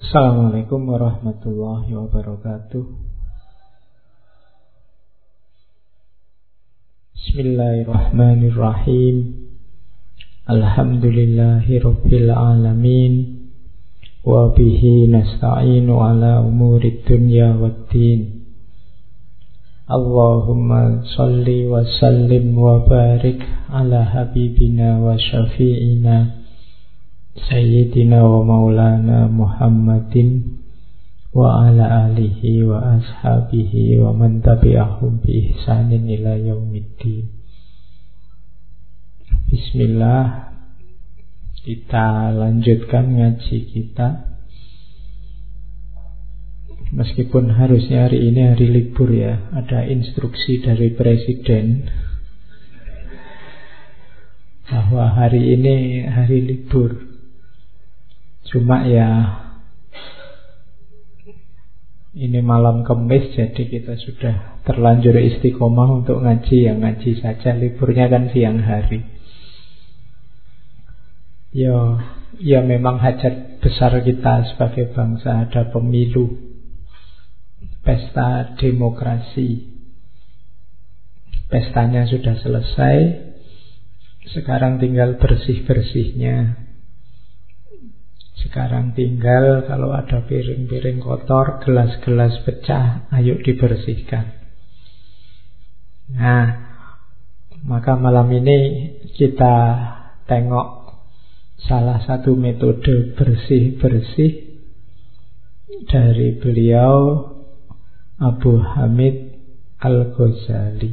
Assalamualaikum warahmatullahi wabarakatuh. Bismillahirrahmanirrahim. Alhamdulillahi rabbil alamin. Wa bihi nasta'inu ala umuri dunya waddin Allahumma salli wa sallim wa barik ala habibina wa syafi'ina Sayyidina wa maulana Muhammadin wa ala alihi wa ashabihi wa man tabi'ahum bi ihsanin ila yaumiddin. Bismillah kita lanjutkan ngaji kita. Meskipun harusnya hari ini hari libur ya Ada instruksi dari Presiden Bahwa hari ini hari libur Cuma ya ini malam kemis jadi kita sudah terlanjur istiqomah untuk ngaji yang ngaji saja liburnya kan siang hari. Ya, ya memang hajat besar kita sebagai bangsa ada pemilu, pesta demokrasi. Pestanya sudah selesai, sekarang tinggal bersih-bersihnya sekarang tinggal kalau ada piring-piring kotor, gelas-gelas pecah, ayo dibersihkan. Nah, maka malam ini kita tengok salah satu metode bersih-bersih dari beliau Abu Hamid Al-Ghazali.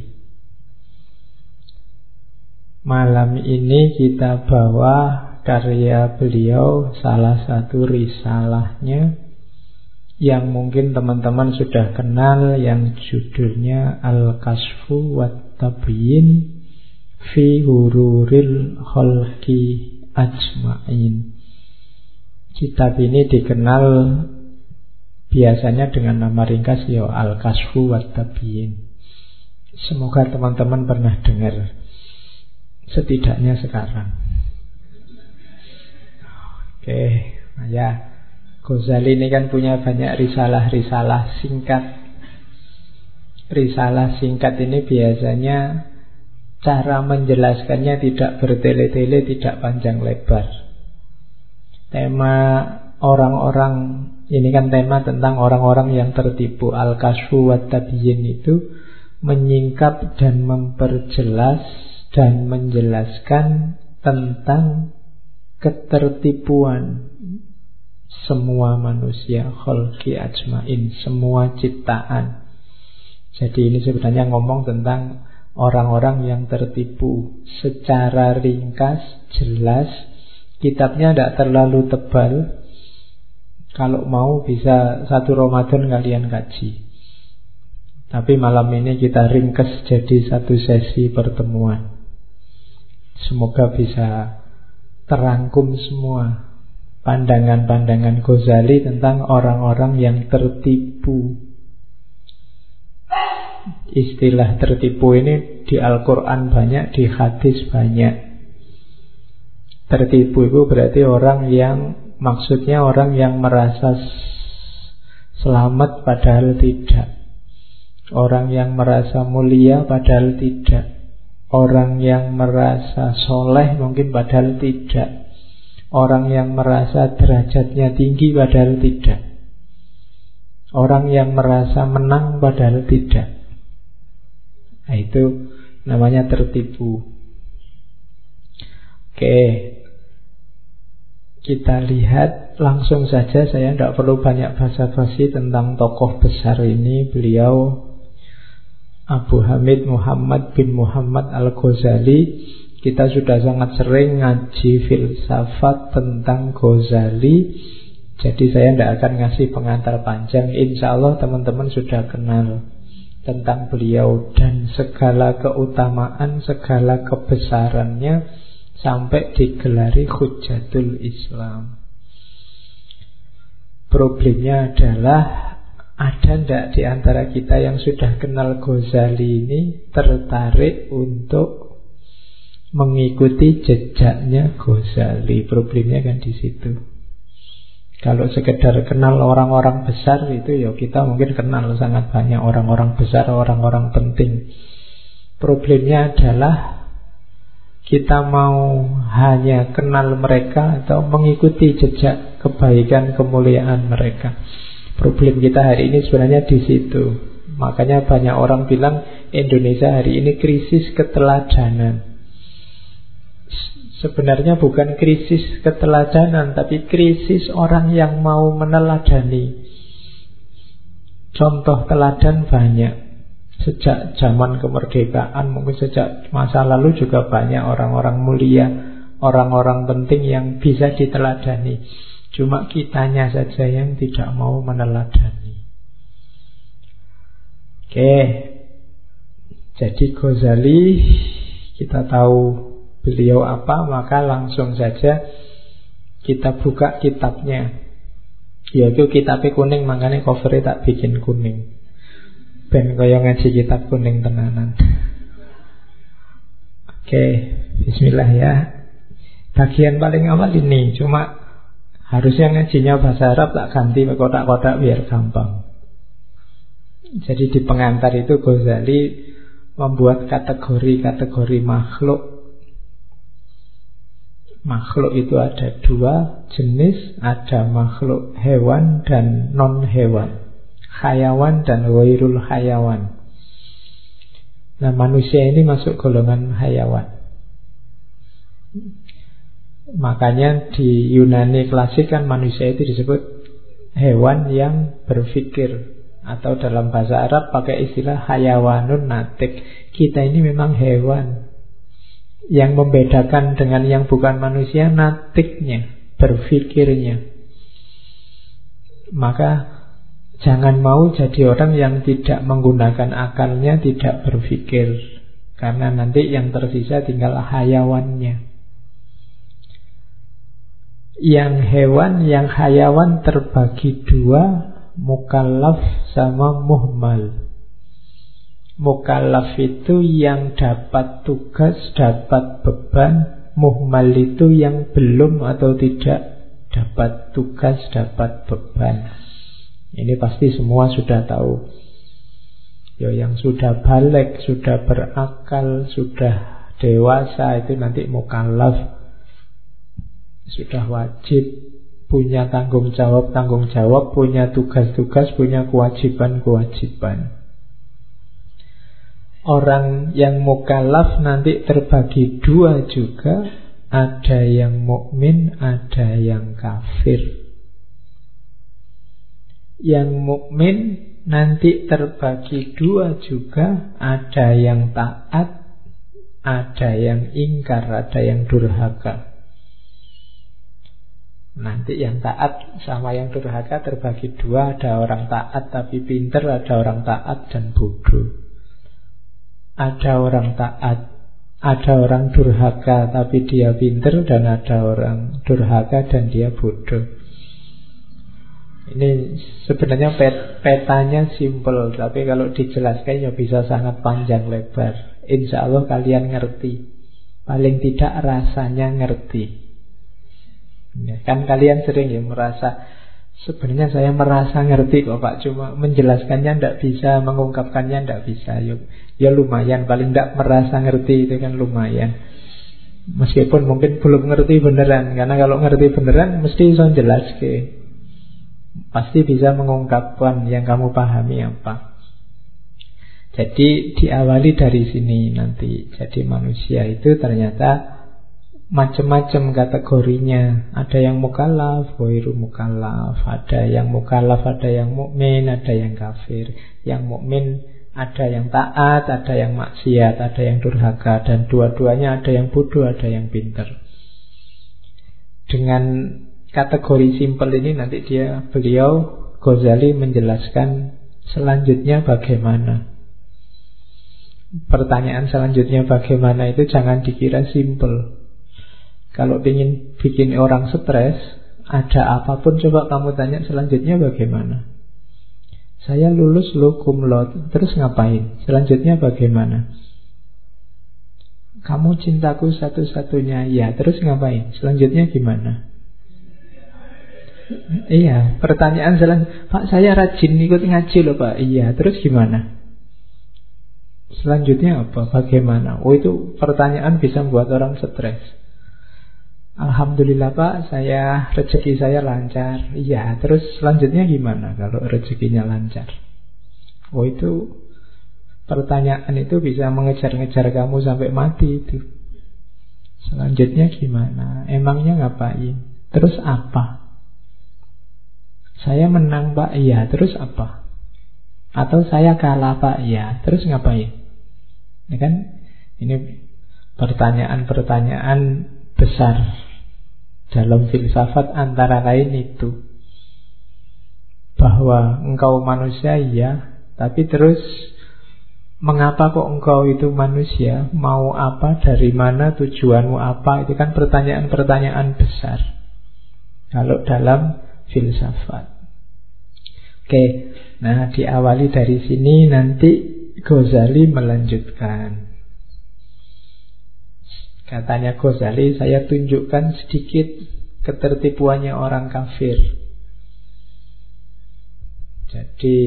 Malam ini kita bawa karya beliau salah satu risalahnya yang mungkin teman-teman sudah kenal yang judulnya Al-Kasfu wa Tabyin fi Hururil Khalqi Ajma'in. Kitab ini dikenal biasanya dengan nama ringkas ya Al-Kasfu wa Tabyin. Semoga teman-teman pernah dengar setidaknya sekarang. Oke, ya. Ghazali ini kan punya banyak risalah-risalah singkat. Risalah singkat ini biasanya cara menjelaskannya tidak bertele-tele, tidak panjang lebar. Tema orang-orang ini kan tema tentang orang-orang yang tertipu Al-Kasfu wa itu menyingkap dan memperjelas dan menjelaskan tentang ketertipuan semua manusia kholki ajmain semua ciptaan. Jadi ini sebenarnya ngomong tentang orang-orang yang tertipu. Secara ringkas jelas kitabnya tidak terlalu tebal. Kalau mau bisa satu Ramadan kalian kaji. Tapi malam ini kita ringkas jadi satu sesi pertemuan. Semoga bisa terangkum semua pandangan-pandangan Ghazali tentang orang-orang yang tertipu. Istilah tertipu ini di Al-Quran banyak, di hadis banyak. Tertipu itu berarti orang yang maksudnya orang yang merasa selamat padahal tidak. Orang yang merasa mulia padahal tidak. Orang yang merasa soleh mungkin padahal tidak. Orang yang merasa derajatnya tinggi padahal tidak. Orang yang merasa menang padahal tidak. Nah itu namanya tertipu. Oke. Kita lihat langsung saja. Saya tidak perlu banyak basa-basi tentang tokoh besar ini. Beliau Abu Hamid Muhammad bin Muhammad Al-Ghazali. Kita sudah sangat sering ngaji filsafat tentang Ghazali. Jadi saya tidak akan ngasih pengantar panjang. Insya Allah teman-teman sudah kenal tentang beliau Dan segala keutamaan, segala kebesarannya Sampai digelari Hujatul Islam. Problemnya adalah ada tidak di antara kita yang sudah kenal Ghazali ini tertarik untuk mengikuti jejaknya Ghazali? Problemnya kan di situ. Kalau sekedar kenal orang-orang besar itu ya kita mungkin kenal sangat banyak orang-orang besar, orang-orang penting. Problemnya adalah kita mau hanya kenal mereka atau mengikuti jejak kebaikan kemuliaan mereka. Problem kita hari ini sebenarnya di situ. Makanya banyak orang bilang Indonesia hari ini krisis keteladanan. Sebenarnya bukan krisis keteladanan, tapi krisis orang yang mau meneladani. Contoh teladan banyak. Sejak zaman kemerdekaan, mungkin sejak masa lalu juga banyak orang-orang mulia, orang-orang penting yang bisa diteladani. Cuma kitanya saja yang tidak mau meneladani. Oke, jadi Ghazali kita tahu beliau apa, maka langsung saja kita buka kitabnya. Yaitu kitabnya kuning, makanya covernya tak bikin kuning. Ben kaya ngaji kitab kuning tenanan. Oke, bismillah ya. Bagian paling awal ini, cuma harusnya ngajinya bahasa Arab tak ganti ke kotak-kotak biar gampang. Jadi di pengantar itu Ghazali membuat kategori-kategori makhluk Makhluk itu ada dua jenis, ada makhluk hewan dan non-hewan. Hayawan dan wairul hayawan. Nah manusia ini masuk golongan hayawan. Makanya di Yunani klasik kan manusia itu disebut hewan yang berpikir atau dalam bahasa Arab pakai istilah hayawanun natik. Kita ini memang hewan yang membedakan dengan yang bukan manusia natiknya, berpikirnya. Maka jangan mau jadi orang yang tidak menggunakan akalnya, tidak berpikir. Karena nanti yang tersisa tinggal hayawannya. Yang hewan, yang hayawan terbagi dua, mukallaf sama muhmal. Mukallaf itu yang dapat tugas, dapat beban. Muhmal itu yang belum atau tidak dapat tugas, dapat beban. Ini pasti semua sudah tahu. Ya yang sudah balik, sudah berakal, sudah dewasa itu nanti mukallaf Sudah wajib punya tanggung jawab, tanggung jawab, punya tugas-tugas, punya kewajiban-kewajiban. Orang yang mukallaf nanti terbagi dua juga. Ada yang mukmin, ada yang kafir. Yang mukmin nanti terbagi dua juga. Ada yang taat, ada yang ingkar, ada yang durhaka Nanti yang taat sama yang durhaka terbagi dua Ada orang taat tapi pinter, ada orang taat dan bodoh ada orang taat, ada orang durhaka tapi dia pinter dan ada orang durhaka dan dia bodoh. Ini sebenarnya pet, petanya simple, tapi kalau dijelaskan ya bisa sangat panjang lebar. Insya Allah kalian ngerti, paling tidak rasanya ngerti. Ya, kan kalian sering ya merasa Sebenarnya saya merasa ngerti kok Pak. Cuma menjelaskannya tidak bisa Mengungkapkannya tidak bisa. Ya, ya lumayan Paling tidak merasa ngerti itu kan lumayan. Meskipun mungkin belum ngerti beneran Karena kalau ngerti beneran Mesti bisa jelas ke Pasti bisa mengungkapkan Yang kamu pahami apa. Jadi diawali dari sini nanti. Jadi manusia itu ternyata macam-macam kategorinya. Ada yang mukallaf, wairu mukallaf, ada yang mukallaf, ada yang mukmin, ada yang kafir. Yang mukmin ada yang taat, ada yang maksiat, ada yang durhaka dan dua-duanya ada yang bodoh, ada yang pintar. Dengan kategori simpel ini nanti dia beliau Ghazali menjelaskan selanjutnya bagaimana. Pertanyaan selanjutnya bagaimana itu jangan dikira simpel. Kalau ingin bikin orang stres, ada apa pun coba kamu tanya selanjutnya bagaimana? Saya lulus lo cum terus ngapain? Selanjutnya bagaimana? Kamu cintaku satu-satunya, ya terus ngapain? Selanjutnya gimana? Iya, pertanyaan selang Pak saya rajin ikut ngaji loh Pak. Iya, terus gimana? Selanjutnya apa? Bagaimana? Oh itu pertanyaan bisa membuat orang stres. Alhamdulillah Pak, saya rezeki saya lancar. Iya, terus selanjutnya gimana kalau rezekinya lancar? Oh itu pertanyaan itu bisa mengejar-ngejar kamu sampai mati itu. Selanjutnya gimana? Emangnya ngapain? Terus apa? Saya menang pak, iya, terus apa? Atau saya kalah pak, iya, terus ngapain? Ini kan, ini pertanyaan-pertanyaan besar dalam filsafat antara lain itu. Bahwa engkau manusia, iya, tapi terus Mengapa kok engkau itu manusia? Mau apa? Dari mana? Tujuanmu apa? Itu kan pertanyaan-pertanyaan besar. Kalau dalam filsafat. Oke, nah diawali dari sini nanti Ghazali melanjutkan. Katanya Ghazali, saya tunjukkan sedikit ketertipuannya orang kafir. Jadi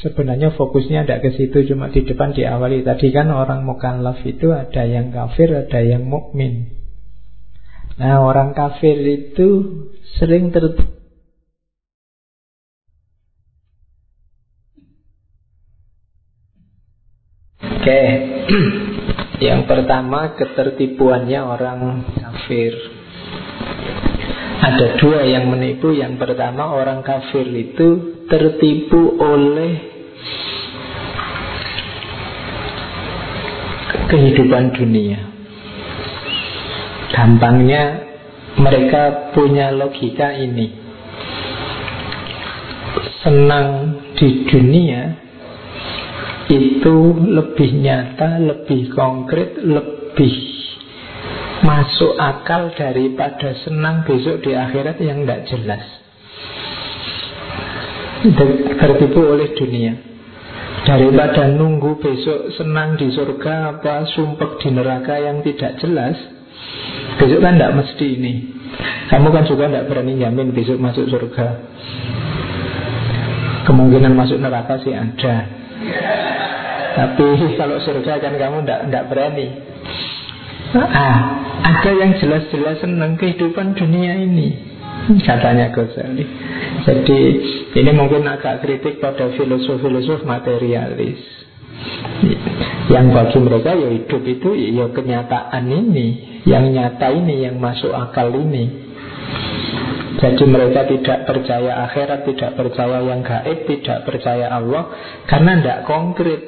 sebenarnya fokusnya tidak ke situ, cuma di depan diawali. Tadi kan orang mukallaf itu ada yang kafir, ada yang mukmin. Nah orang kafir itu sering ter Oke, yang pertama ketertipuannya orang kafir. Ada dua yang menipu. Yang pertama orang kafir itu tertipu oleh kehidupan dunia. Gampangnya mereka punya logika ini Senang di dunia Itu lebih nyata, lebih konkret, lebih masuk akal daripada senang besok di akhirat yang tidak jelas. Tertipu oleh dunia. Daripada nunggu besok senang di surga apa sumpah di neraka yang tidak jelas Besok kan tidak mesti ini. Kamu kan juga tidak berani jamin besok masuk surga. Kemungkinan masuk neraka sih ada Tapi kalau surga kan kamu tidak berani. Ah, Ada yang jelas-jelas senang kehidupan dunia ini Katanya Ghazali. Jadi ini mungkin agak kritik pada filosof-filosof materialis. Yang bagi mereka ya hidup itu ya kenyataan ini yang nyata ini, yang masuk akal ini. Jadi mereka tidak percaya akhirat, tidak percaya yang gaib, tidak percaya Allah karena tidak konkret.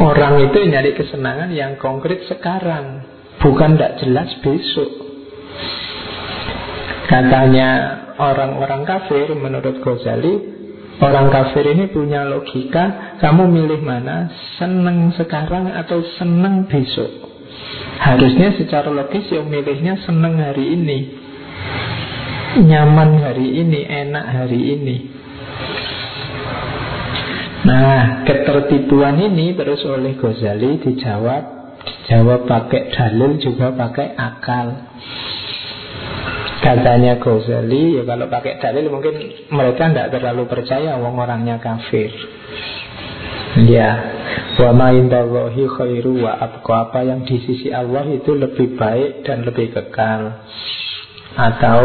Orang itu nyari kesenangan yang konkret sekarang, bukan tidak jelas besok. Katanya orang-orang kafir menurut Ghazali Orang kafir ini punya logika Kamu milih mana Seneng sekarang atau seneng besok? Harusnya secara logis Yang milihnya seneng hari ini Nyaman hari ini Enak hari ini Nah ketertipuan ini Terus oleh Ghazali dijawab Dijawab pakai dalil juga pakai akal Katanya Ghazali, ya kalau pakai dalil mungkin mereka tidak terlalu percaya wong orangnya kafir. Ya, wa ma indallahi khairu wa abqa apa yang di sisi Allah itu lebih baik dan lebih kekal. Atau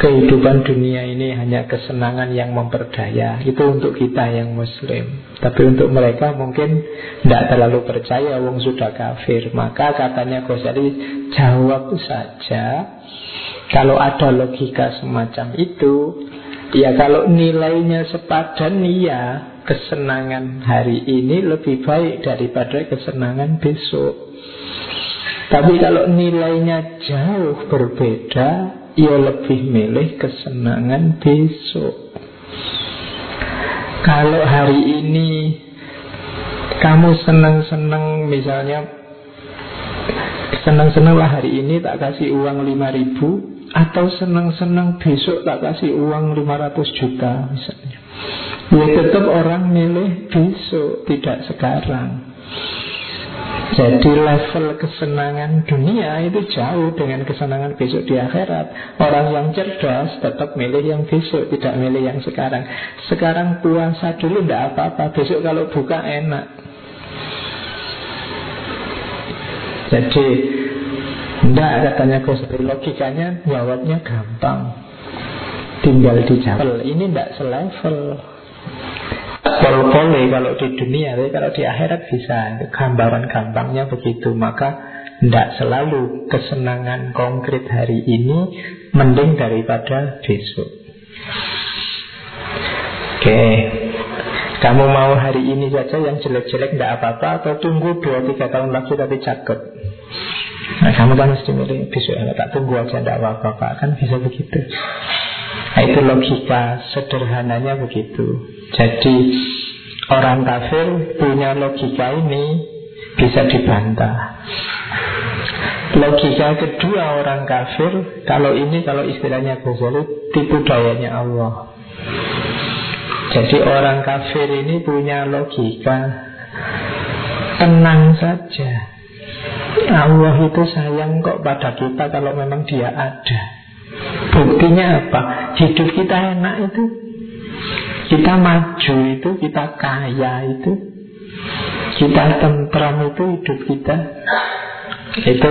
kehidupan dunia ini hanya kesenangan yang memperdaya. Itu untuk kita yang muslim. Tapi untuk mereka mungkin tidak terlalu percaya wong sudah kafir. Maka katanya Ghazali jawab saja kalau ada logika semacam itu, ya kalau nilainya sepadan, ya kesenangan hari ini lebih baik daripada kesenangan besok. Tapi kalau nilainya jauh berbeda, ya lebih milih kesenangan besok. Kalau hari ini kamu senang-senang misalnya senang-senanglah hari ini tak kasih uang 5 ribu atau senang-senang besok tak kasih uang 500 juta misalnya Ya tetap orang milih besok Tidak sekarang Jadi level kesenangan dunia itu jauh dengan kesenangan besok di akhirat. Orang yang cerdas tetap milih yang besok, tidak milih yang sekarang. Sekarang puasa dulu tidak apa-apa, besok kalau buka enak. Jadi tidak katanya Ghazali Logikanya jawabnya gampang Tinggal dijawab Ini tidak selevel Pol-pole kalau di dunia Tapi kalau di akhirat bisa. Gambaran gampangnya begitu. Maka tidak selalu kesenangan konkret hari ini Mending daripada besok. Oke. Kamu mau hari ini saja yang jelek-jelek tidak apa-apa Atau tunggu 2-3 tahun lagi tapi cakep Nah kamu kan mesti milih besok. Ya tak tunggu aja tidak apa-apa Kan bisa begitu Nah itu logika sederhananya begitu. Jadi orang kafir punya logika ini bisa dibantah. Logika kedua orang kafir Kalau ini kalau istilahnya Ghazali Tipu dayanya Allah. Jadi orang kafir ini punya logika Tenang saja. Allah itu sayang kok pada kita Kalau memang dia ada Buktinya apa? Hidup kita enak itu. Kita maju itu, kita kaya itu, kita tentram itu hidup kita. Itu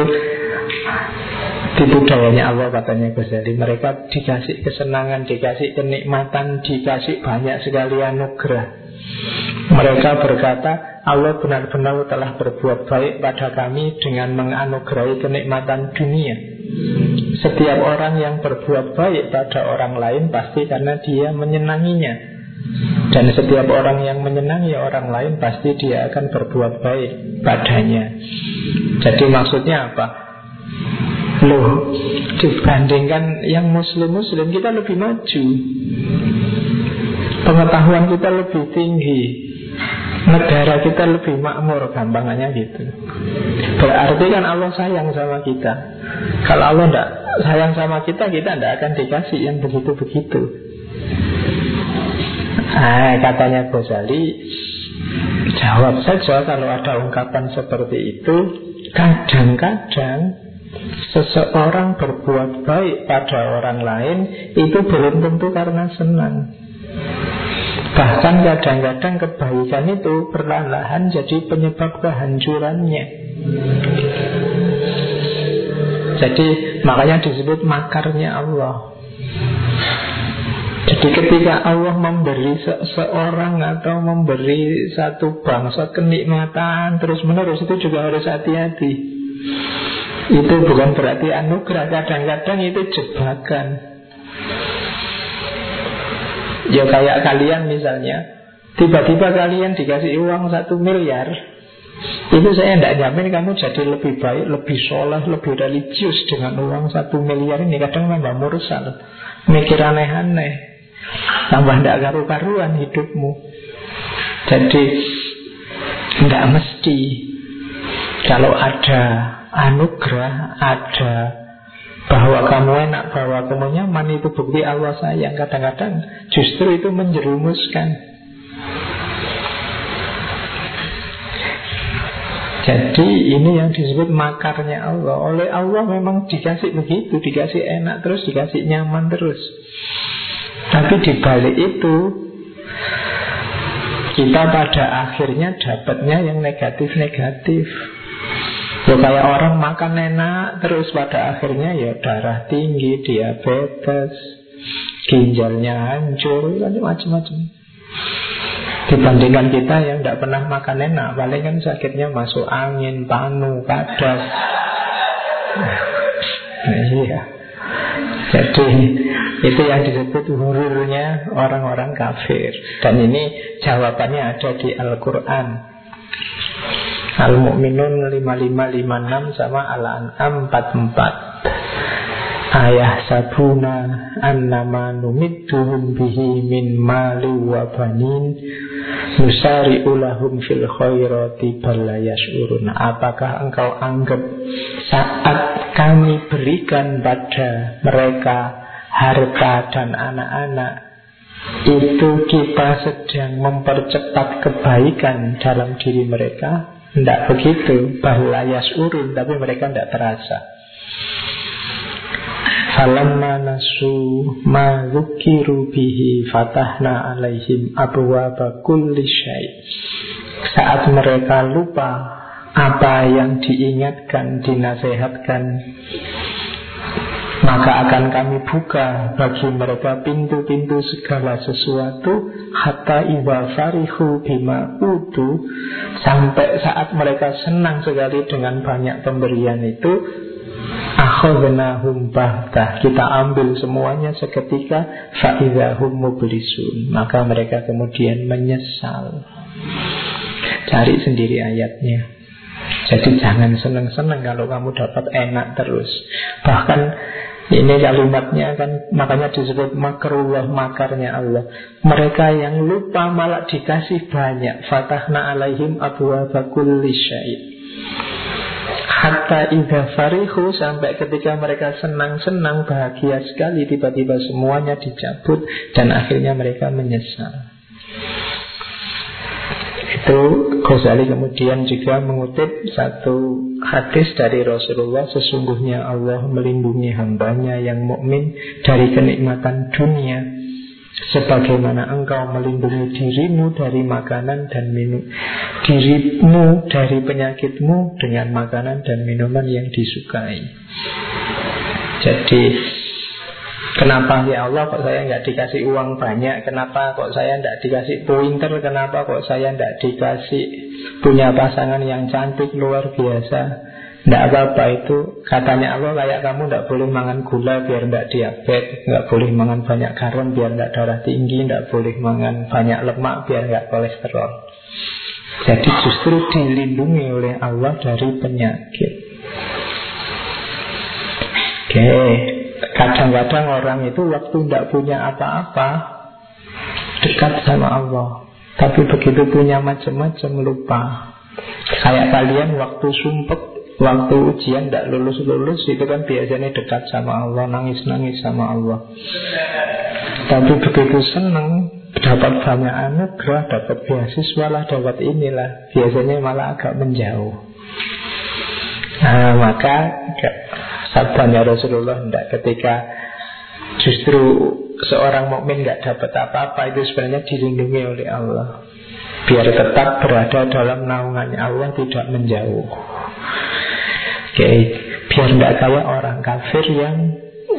tipu dayanya Allah katanya Ghazali Mereka dikasih kesenangan, dikasih kenikmatan Dikasih banyak sekali anugerah. Mereka berkata Allah benar-benar telah berbuat baik pada kami Dengan menganugerahi kenikmatan dunia Setiap orang yang berbuat baik pada orang lain Pasti karena dia menyenanginya. Dan setiap orang yang menyenangi orang lain Pasti dia akan berbuat baik padanya. Jadi maksudnya apa? Loh, dibandingkan yang muslim-muslim Kita lebih maju. Pengetahuan kita lebih tinggi Negara kita lebih makmur Gampangannya gitu. Berarti kan Allah sayang sama kita. Kalau Allah tidak sayang sama kita Kita tidak akan dikasih yang begitu-begitu. Nah, katanya Ghazali Jawab saja kalau ada ungkapan seperti itu. Kadang-kadang Seseorang berbuat baik pada orang lain Itu belum tentu karena senang Bahkan kadang-kadang kebaikan itu perlahan-lahan jadi penyebab kehancurannya Jadi makanya disebut makarnya Allah jadi ketika Allah memberi seseorang atau memberi satu bangsa kenikmatan terus menerus itu juga harus hati-hati. Itu bukan berarti anugerah, kadang-kadang itu jebakan. Ya kayak kalian misalnya, tiba-tiba kalian dikasih uang satu miliar, itu saya tidak jamin kamu jadi lebih baik, lebih soleh, lebih religius dengan uang satu miliar ini. Kadang nambah mursal, mikir aneh-aneh. Tambah tidak karu-karuan hidupmu. Jadi Tidak mesti. Kalau ada anugerah Ada bahwa kamu enak, bahwa kamu nyaman Itu bukti Allah sayang. Kadang-kadang justru itu menjerumuskan. Jadi ini yang disebut makarnya Allah. Oleh Allah memang dikasih begitu Dikasih enak terus, dikasih nyaman terus. Tapi di balik itu kita pada akhirnya dapatnya yang negatif-negatif. Ya kayak orang makan enak terus pada akhirnya ya darah tinggi, diabetes, ginjalnya hancur, macam-macam. Dibandingkan kita yang tidak pernah makan enak, paling kan sakitnya masuk angin, panu, padas. Nah, iya. Jadi itu yang disebut hururnya orang-orang kafir Dan ini jawabannya ada di Al-Quran Al-Mu'minun 5556 sama Al-An'am 44 Ayah sabuna annama numidduhum bihi min mali wa banin. Nusari ulahum fil khairati urun Apakah engkau anggap saat kami berikan pada mereka harta dan anak-anak itu kita sedang mempercepat kebaikan dalam diri mereka Tidak begitu Bahlayas urun Tapi mereka tidak terasa Falamma nasu ma zukiru bihi fatahna alaihim abwaba kulli syai. Saat mereka lupa apa yang diingatkan, dinasehatkan, maka akan kami buka bagi mereka pintu-pintu segala sesuatu hatta iba farihu bima utu sampai saat mereka senang sekali dengan banyak pemberian itu akhadnahum bahtah. Kita ambil semuanya seketika faidahum mublisun. Maka mereka kemudian menyesal. Cari sendiri ayatnya. Jadi jangan senang-senang kalau kamu dapat enak terus. Bahkan ini kalimatnya kan makanya disebut makrullah makarnya Allah. Mereka yang lupa malah dikasih banyak. Fatahna alaihim abu kulli syait. Hatta idha farihu sampai ketika mereka senang-senang bahagia sekali tiba-tiba semuanya dicabut dan akhirnya mereka menyesal. Itu Ghazali kemudian juga mengutip satu hadis dari Rasulullah Sesungguhnya Allah melindungi hambanya yang mukmin dari kenikmatan dunia. Sebagaimana engkau melindungi dirimu dari makanan dan minum Dirimu dari penyakitmu dengan makanan dan minuman yang disukai. Jadi Kenapa ya Allah kok saya nggak dikasih uang banyak? Kenapa kok saya nggak dikasih pointer? Kenapa kok saya nggak dikasih Punya pasangan yang cantik luar biasa? Tidak apa-apa itu. Katanya Allah kayak kamu tidak boleh makan gula Biar tidak diabetes Tidak boleh makan banyak garam Biar tidak darah tinggi Tidak boleh makan banyak lemak Biar nggak kolesterol. Jadi justru dilindungi oleh Allah Dari penyakit. Oke. okay. Kadang-kadang orang itu waktu tidak punya apa-apa Dekat sama Allah. Tapi begitu punya macam-macam lupa. Kayak kalian waktu sumpek Waktu ujian tidak lulus-lulus Itu kan biasanya dekat sama Allah Nangis-nangis sama Allah. Tapi begitu senang Dapat banyak anugerah Dapat beasiswa lah Dapat inilah. Biasanya malah agak menjauh. Nah maka Sabdanya Rasulullah tidak ketika justru seorang mukmin nggak dapat apa-apa itu sebenarnya dilindungi oleh Allah biar tetap berada dalam naungannya Allah tidak menjauh. Oke, biar tidak kayak orang kafir yang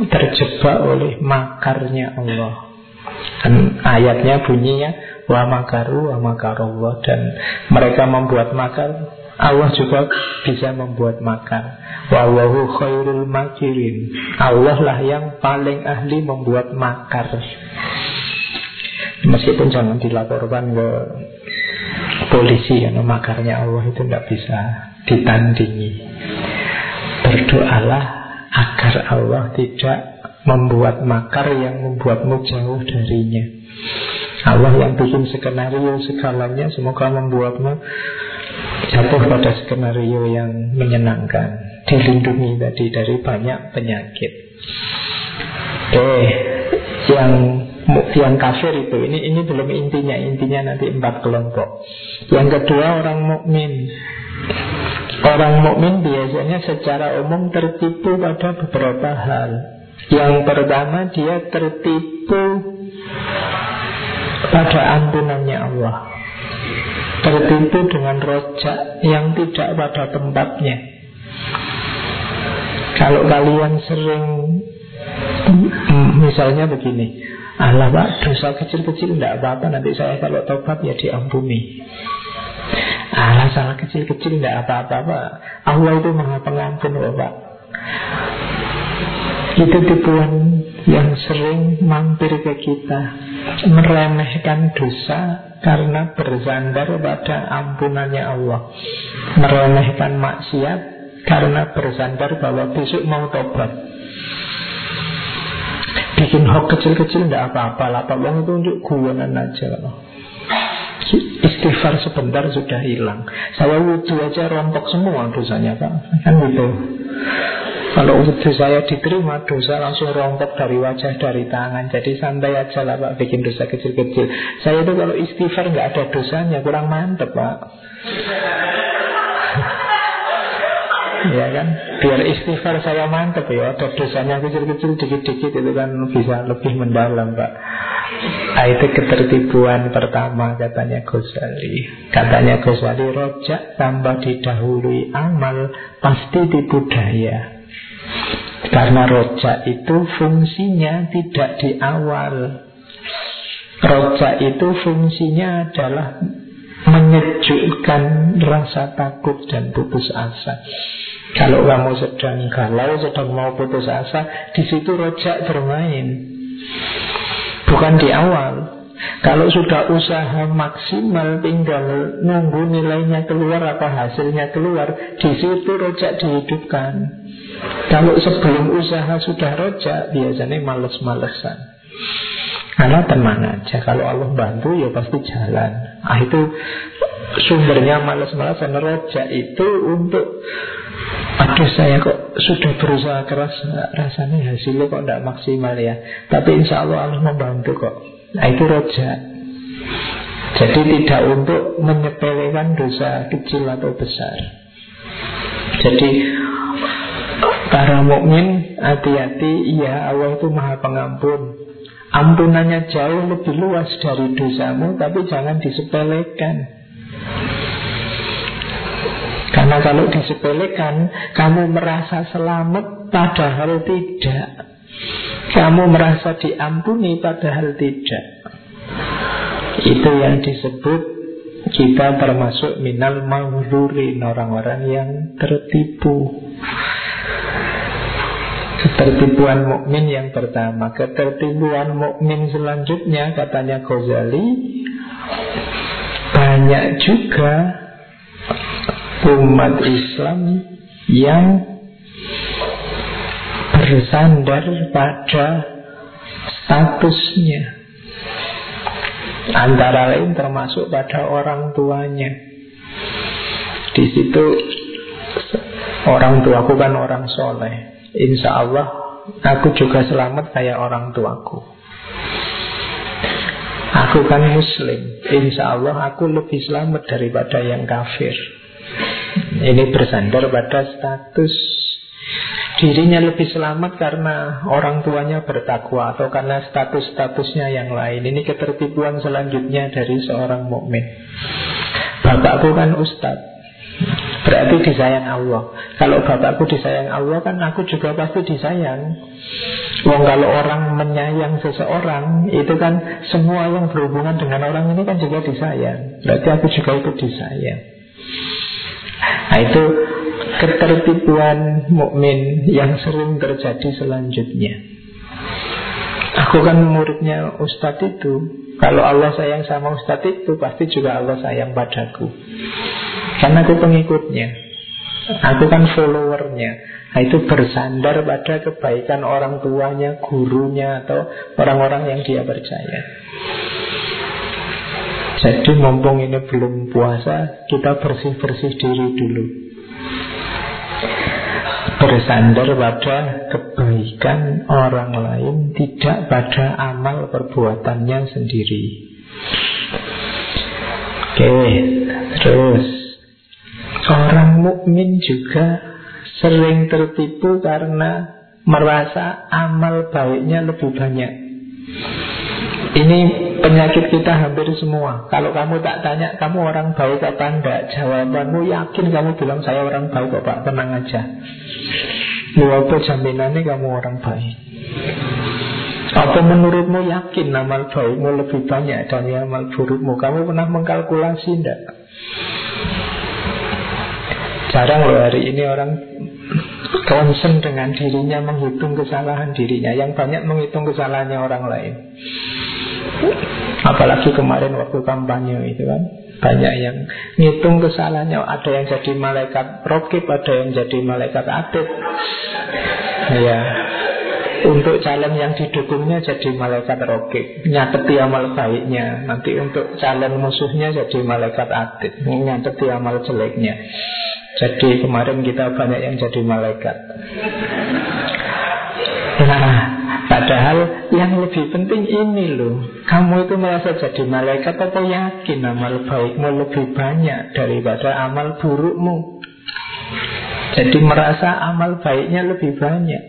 terjebak oleh makarnya Allah. Dan ayatnya bunyinya wa makaru wa makarullah dan mereka membuat makar Allah juga bisa membuat makar. Wallahu khairul makirin. Allah lah yang paling ahli membuat makar. Meskipun jangan dilaporkan ke polisi karena makarnya Allah itu tidak bisa ditandingi. Berdoalah agar Allah tidak membuat makar yang membuatmu jauh darinya. Allah yang bikin skenario segalanya semoga membuatmu jatuh pada skenario yang menyenangkan. Dilindungi tadi dari banyak penyakit. Oke yang yang kafir itu ini ini belum intinya. Intinya nanti empat kelompok. Yang kedua orang mukmin. Orang mukmin biasanya secara umum tertipu pada beberapa hal. Yang pertama dia tertipu pada ampunannya Allah tertipu dengan rojak yang tidak pada tempatnya. Kalau kalian sering misalnya begini, Allah pak dosa kecil-kecil tidak apa-apa nanti saya kalau tobat ya diampuni. Allah salah kecil-kecil tidak apa-apa pak. Allah itu maha pengampun pak. Itu tipuan yang sering mampir ke kita meremehkan dosa karena bersandar pada ampunannya Allah Meremehkan maksiat Karena bersandar bahwa besok mau tobat. Bikin hok kecil-kecil Tidak apa-apa lah Tolong itu untuk guyonan aja. Istighfar sebentar sudah hilang. Saya wudhu aja rontok semua dosanya Pak. Kan gitu kalau wudhu saya diterima Dosa langsung rontok dari wajah Dari tangan. Jadi santai aja lah Pak. Bikin dosa kecil-kecil. Saya itu kalau istighfar nggak ada dosanya Kurang mantep Pak. Ya kan? Biar istighfar saya mantep ya. Ada dosanya kecil-kecil dikit-dikit Itu kan bisa lebih mendalam Pak. Nah, Itu ketertibuan pertama Katanya Ghazali. Katanya Ghazali Rojak tambah didahului amal Pasti tipu daya Karena rojak itu fungsinya tidak di awal Rojak itu fungsinya adalah menyejukkan rasa takut dan putus asa. Kalau kamu sedang galau, sedang mau putus asa, di situ rojak bermain. Bukan di awal. Kalau sudah usaha maksimal tinggal nunggu nilainya keluar apa hasilnya keluar, di situ rojak dihidupkan. Kalau sebelum usaha sudah rojak, biasanya males-malesan. Karena tenang aja Kalau Allah bantu ya pasti jalan. Ah itu sumbernya malas-malasan Rojak itu untuk Aduh saya kok sudah berusaha keras Rasanya hasilnya kok tidak maksimal ya. Tapi insya Allah Allah membantu kok. Nah itu rojak. Jadi tidak untuk menyepelekan dosa kecil atau besar. Jadi Para mukmin hati-hati. Ya Allah itu maha pengampun. Ampunannya jauh lebih luas dari dosamu Tapi jangan disepelekan. Karena kalau disepelekan Kamu merasa selamat Padahal tidak. Kamu merasa diampuni Padahal tidak. Itu yang disebut Kita termasuk minal mahzurin Orang-orang yang tertipu Ketertibuan mukmin yang pertama, ketertibuan mukmin selanjutnya katanya Ghazali banyak juga umat Islam yang bersandar pada statusnya. Antara lain termasuk pada orang tuanya. Di situ orang tuaku kan orang soleh Insya Allah aku juga selamat kayak orang tuaku. Aku kan muslim. Insya Allah aku lebih selamat daripada yang kafir. Ini bersandar pada status Dirinya lebih selamat karena orang tuanya bertakwa Atau karena status-statusnya yang lain. Ini ketertipuan selanjutnya dari seorang mukmin. Bapakku kan ustadz Berarti disayang Allah. Kalau bapakku disayang Allah kan aku juga pasti disayang. Wong kalau orang menyayang seseorang Itu kan semua yang berhubungan dengan orang ini kan juga disayang. Berarti aku juga ikut disayang. Nah itu ketertipuan mukmin yang sering terjadi selanjutnya. Aku kan muridnya Ustadz itu. Kalau Allah sayang sama Ustadz itu Pasti juga Allah sayang padaku karena aku pengikutnya. Aku kan followernya. Nah itu bersandar pada kebaikan orang tuanya, gurunya Atau orang-orang yang dia percaya. Jadi mumpung ini belum puasa Kita bersih-bersih diri dulu. Bersandar pada kebaikan orang lain Tidak pada amal perbuatannya sendiri. Oke, terus Orang mukmin juga sering tertipu karena merasa amal baiknya lebih banyak. Ini penyakit kita hampir semua. Kalau kamu tak tanya kamu orang baik apa enggak, jawabanmu yakin kamu bilang saya orang baik kok Pak, tenang aja. Apa jaminannya kamu orang baik? Apa menurutmu yakin amal baikmu lebih banyak dari amal burukmu? Kamu pernah mengkalkulasi enggak? Jarang loh hari ini orang concern dengan dirinya menghitung kesalahan dirinya. Yang banyak menghitung kesalahannya orang lain. Apalagi kemarin waktu kampanye itu kan. Banyak yang ngitung kesalahannya. Ada yang jadi malaikat rokib Ada yang jadi malaikat atid. Ya. Untuk calon yang didukungnya jadi malaikat rokib. Nyateti amal baiknya. Nanti untuk calon musuhnya jadi malaikat atid. Nyateti amal jeleknya jadi kemarin kita banyak yang jadi malaikat. Nah Padahal yang lebih penting ini loh. Kamu itu merasa jadi malaikat Atau yakin amal baikmu lebih banyak Daripada amal burukmu? Jadi merasa amal baiknya lebih banyak.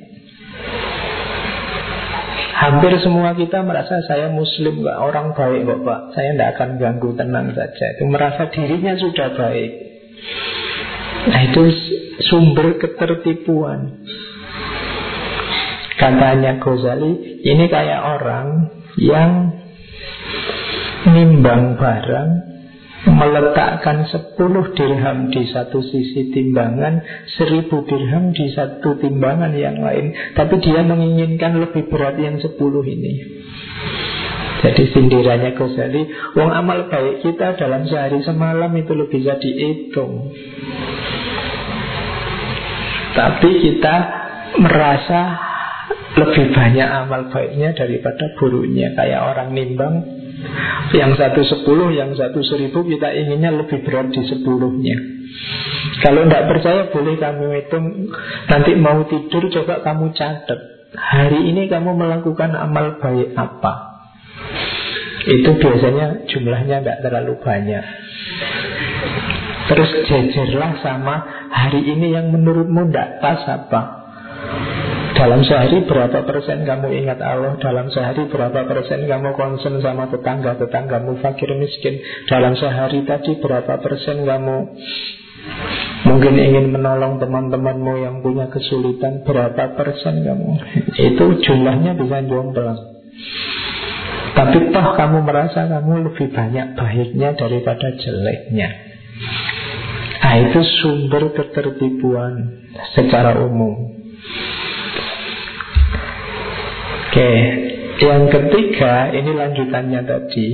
Hampir semua kita merasa saya muslim orang baik kok pak. Saya tidak akan ganggu tenang saja. Itu merasa dirinya sudah baik Nah itu sumber ketertipuan Katanya Ghazali Ini kayak orang yang nimbang barang meletakkan 10 dirham di satu sisi timbangan, 1000 dirham di satu timbangan yang lain. Tapi dia menginginkan lebih berat yang 10 ini. Jadi sindirannya Ghazali, uang amal baik kita dalam sehari semalam itu lebih bisa dihitung. Tapi kita merasa lebih banyak amal baiknya daripada buruknya. Kayak orang nimbang yang satu sepuluh, yang satu seribu Kita inginnya lebih berat di sepuluhnya. Kalau tidak percaya boleh kamu hitung. Nanti mau tidur coba kamu catat. Hari ini kamu melakukan amal baik apa? Itu biasanya jumlahnya tidak terlalu banyak Terus jejerlah sama hari ini yang menurutmu tidak pas apa? Dalam sehari berapa persen kamu ingat Allah? Dalam sehari berapa persen kamu concern sama tetangga-tetanggamu? Fakir miskin. Dalam sehari tadi berapa persen kamu Mungkin ingin menolong teman-temanmu yang punya kesulitan? Berapa persen kamu? Itu jumlahnya bisa jomplang Tapi toh kamu merasa kamu lebih banyak baiknya daripada jeleknya Nah itu sumber ketertipuan secara umum Oke, yang ketiga ini lanjutannya tadi.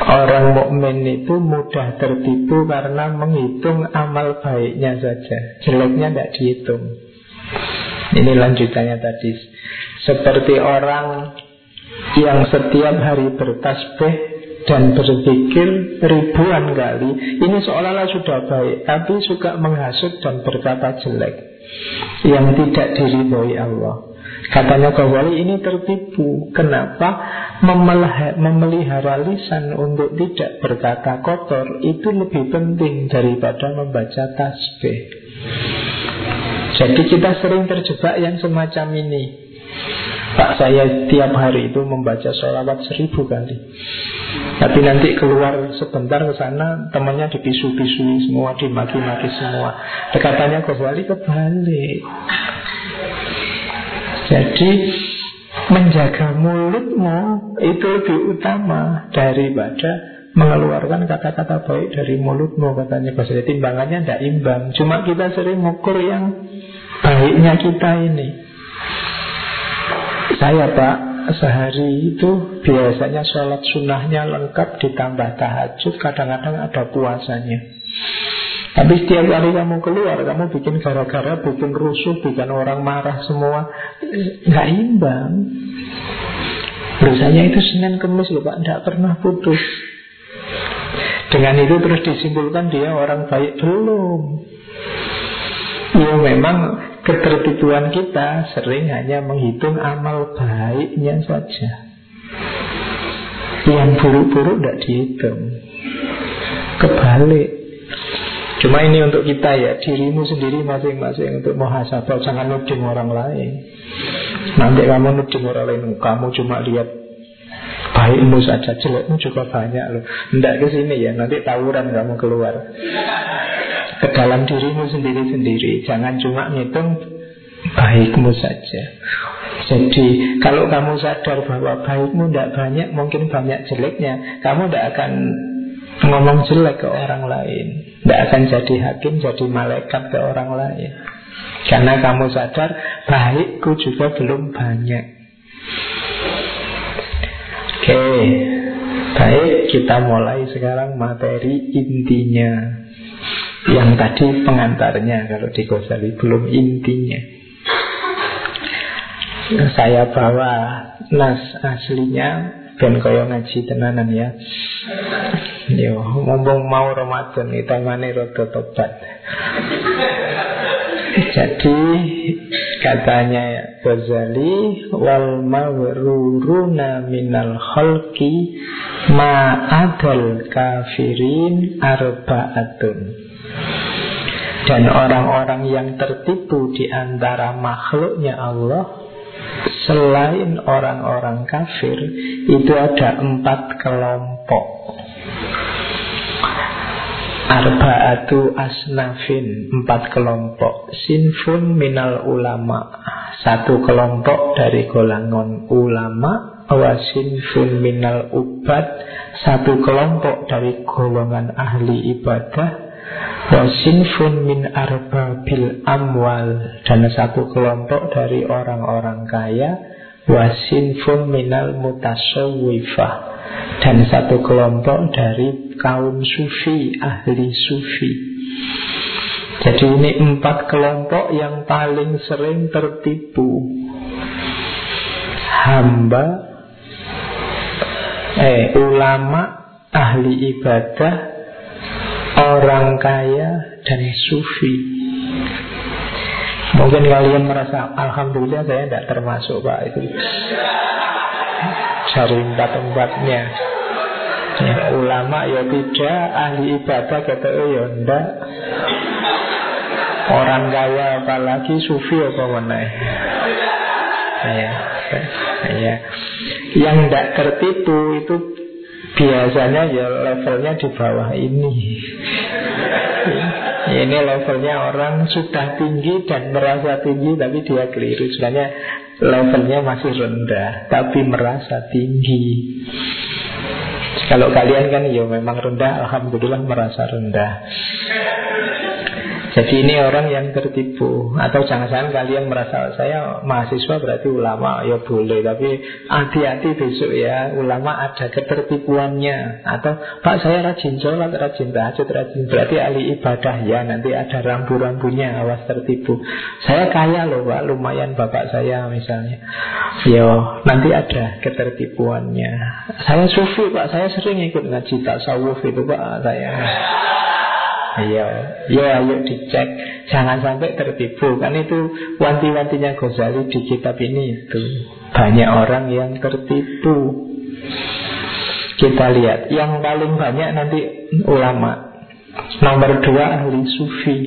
Orang mukmin itu mudah tertipu karena menghitung amal baiknya saja, jeleknya tidak dihitung. Ini lanjutannya tadi. Seperti orang yang setiap hari bertasbih dan berpikir ribuan kali. Ini seolah-olah sudah baik tapi suka menghasut dan berkata jelek. Yang tidak diridhoi Allah. Katanya Ghazali ini tertipu. Kenapa? Memelihara lisan untuk tidak berkata kotor? Itu lebih penting daripada membaca tasbih. Jadi kita sering terjebak yang semacam ini Pak saya tiap hari itu membaca sholawat seribu kali. Tapi nanti keluar sebentar ke sana Temannya dipisu-pisui semua Dimaki-maki semua. Katanya Ghazali kebalik. Jadi menjaga mulutmu itu lebih utama daripada mengeluarkan kata-kata baik dari mulutmu katanya. Jadi timbangannya tidak imbang. Cuma kita sering mengukur yang baiknya kita ini Saya pak sehari itu biasanya sholat sunnahnya lengkap ditambah tahajud Kadang-kadang ada puasanya tapi setiap kali kamu keluar, kamu bikin gara-gara, bikin rusuh, bikin orang marah semua, nggak imbang. Dosanya itu Senin Kemis loh Pak, tidak pernah putus. Dengan itu terus disimpulkan dia orang baik belum. Ya memang ketertipuan kita sering hanya menghitung amal baiknya saja. Yang buruk-buruk tidak dihitung. Kebalik. Cuma ini untuk kita ya Dirimu sendiri masing-masing Untuk muhasabah Jangan nuding orang lain Nanti kamu nuding orang lain Kamu cuma lihat Baikmu saja Jelekmu juga banyak loh Tidak ke sini ya Nanti tawuran kamu keluar Ke dalam dirimu sendiri-sendiri. Jangan cuma ngitung Baikmu saja. Jadi kalau kamu sadar bahwa baikmu tidak banyak Mungkin banyak jeleknya Kamu tidak akan ngomong jelek ke orang lain. Tidak akan jadi hakim, jadi malaikat ke orang lain. Karena kamu sadar Baikku juga belum banyak. Oke Baik, kita mulai sekarang materi intinya Yang tadi pengantarnya Kalau di Ghazali belum intinya Saya bawa nas aslinya Ben kaya ngaji tenanan ya Yo, mumpung mau Ramadan itu mana rada tobat. Jadi katanya Ghazali wal mawruruna minal khalqi ma adal kafirin arbaatun. Dan orang-orang yang tertipu di antara makhluknya Allah Selain orang-orang kafir Itu ada empat kelompok. Arba'atu asnafin Empat kelompok. Sinfun minal ulama Satu kelompok dari golongan ulama Wasinfun minal ubat Satu kelompok dari golongan ahli ibadah Wasinfun min arbabil amwal. Dan satu kelompok dari orang-orang kaya Wasinfun minal mutasawwifah Dan satu kelompok dari kaum sufi, ahli sufi. Jadi ini empat kelompok yang paling sering tertipu. Hamba Eh, ulama, ahli ibadah orang kaya dan sufi. Mungkin kalian merasa Alhamdulillah saya tidak termasuk Pak itu Dari empat-empatnya ya, Ulama ya tidak Ahli ibadah kata oh ya enggak Orang kaya apalagi sufi apa mana ya, ya. Yang tidak tertipu itu biasanya ya levelnya di bawah ini. Ini levelnya orang sudah tinggi dan merasa tinggi tapi dia keliru. Sebenarnya levelnya masih rendah tapi merasa tinggi. Kalau kalian kan ya memang rendah Alhamdulillah merasa rendah jadi ini orang yang tertipu. Atau jangan-jangan kalian merasa Saya mahasiswa berarti ulama. Ya boleh Tapi hati-hati besok ya. Ulama ada ketertipuannya. Atau Pak saya rajin sholat Rajin tahajud rajin Berarti ahli ibadah ya. Nanti ada rambu-rambunya Awas tertipu. Saya kaya loh Pak. Lumayan bapak saya misalnya. Yo nanti ada ketertipuannya. Saya sufi Pak. Saya sering ikut ngaji tasawuf itu Pak Saya Iya, ya ayo dicek. Jangan sampai tertipu. Kan itu wanti-wantinya Ghazali di kitab ini itu. Banyak orang yang tertipu. Kita lihat. Yang paling banyak nanti ulama. Nomor dua ahli sufi.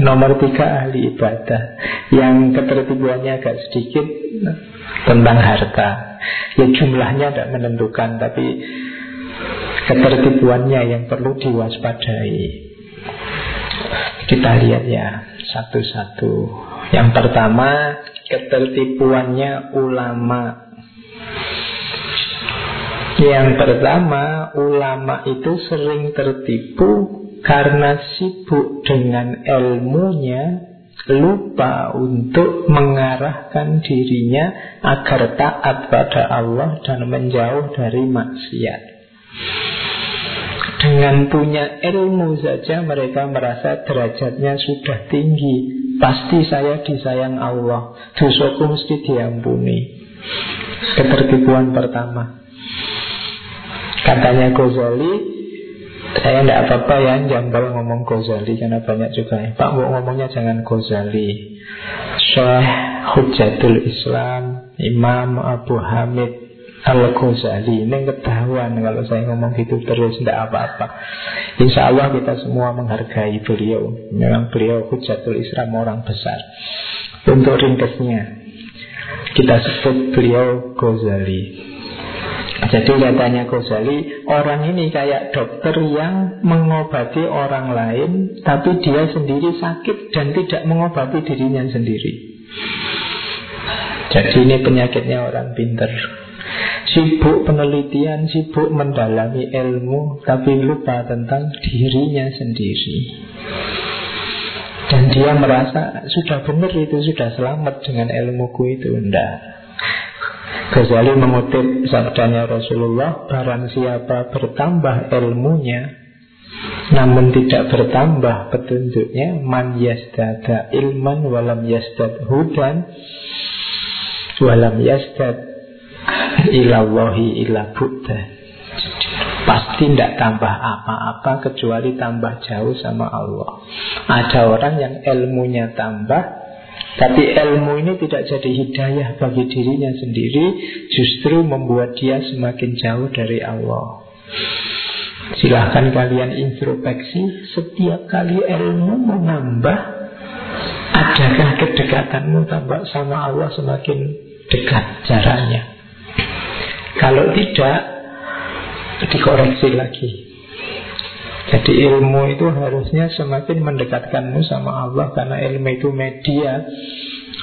Nomor tiga ahli ibadah. Yang ketertipuannya agak sedikit Tentang harta. Ya jumlahnya tidak menentukan Tapi ketertipuannya yang perlu diwaspadai. Kita lihat ya satu-satu. Yang pertama, ketertipuannya ulama. Yang pertama, ulama itu sering tertipu karena sibuk dengan ilmunya, lupa untuk mengarahkan dirinya agar taat pada Allah dan menjauh dari maksiat. Dengan punya ilmu saja mereka merasa derajatnya sudah tinggi. Pasti saya disayang Allah. Dosaku mesti diampuni. Ketertipuan pertama. Katanya Ghazali Saya tidak apa-apa ya Jambal ngomong Ghazali Karena banyak juga ya Pak mau ngomongnya jangan Ghazali. Syekh Hujatul Islam Imam Abu Hamid Al-Ghazali Ini ketahuan kalau saya ngomong gitu terus Tidak apa-apa. Insya Allah kita semua menghargai beliau. Memang beliau hujatul Islam orang besar. Untuk ringkasnya Kita sebut beliau Ghazali jadi katanya Ghazali Orang ini kayak dokter yang mengobati orang lain Tapi dia sendiri sakit dan tidak mengobati dirinya sendiri. Jadi ini penyakitnya orang pinter Sibuk penelitian, sibuk mendalami ilmu Tapi lupa tentang dirinya sendiri. Dan dia merasa sudah benar itu, sudah selamat dengan ilmuku itu. Tidak Ghazali mengutip sabdanya Rasulullah Barang siapa bertambah ilmunya namun tidak bertambah petunjuknya Man yasdada ilman walam yasdad hudan Walam yasdad ilallahi ila buddha Pasti tidak tambah apa-apa kecuali tambah jauh sama Allah. Ada orang yang ilmunya tambah tapi ilmu ini tidak jadi hidayah bagi dirinya sendiri Justru membuat dia semakin jauh dari Allah. Silahkan kalian introspeksi Setiap kali ilmu menambah Adakah kedekatanmu tambah sama Allah semakin dekat jaraknya Kalau tidak Dikoreksi lagi Jadi ilmu itu harusnya semakin mendekatkanmu sama Allah Karena ilmu itu media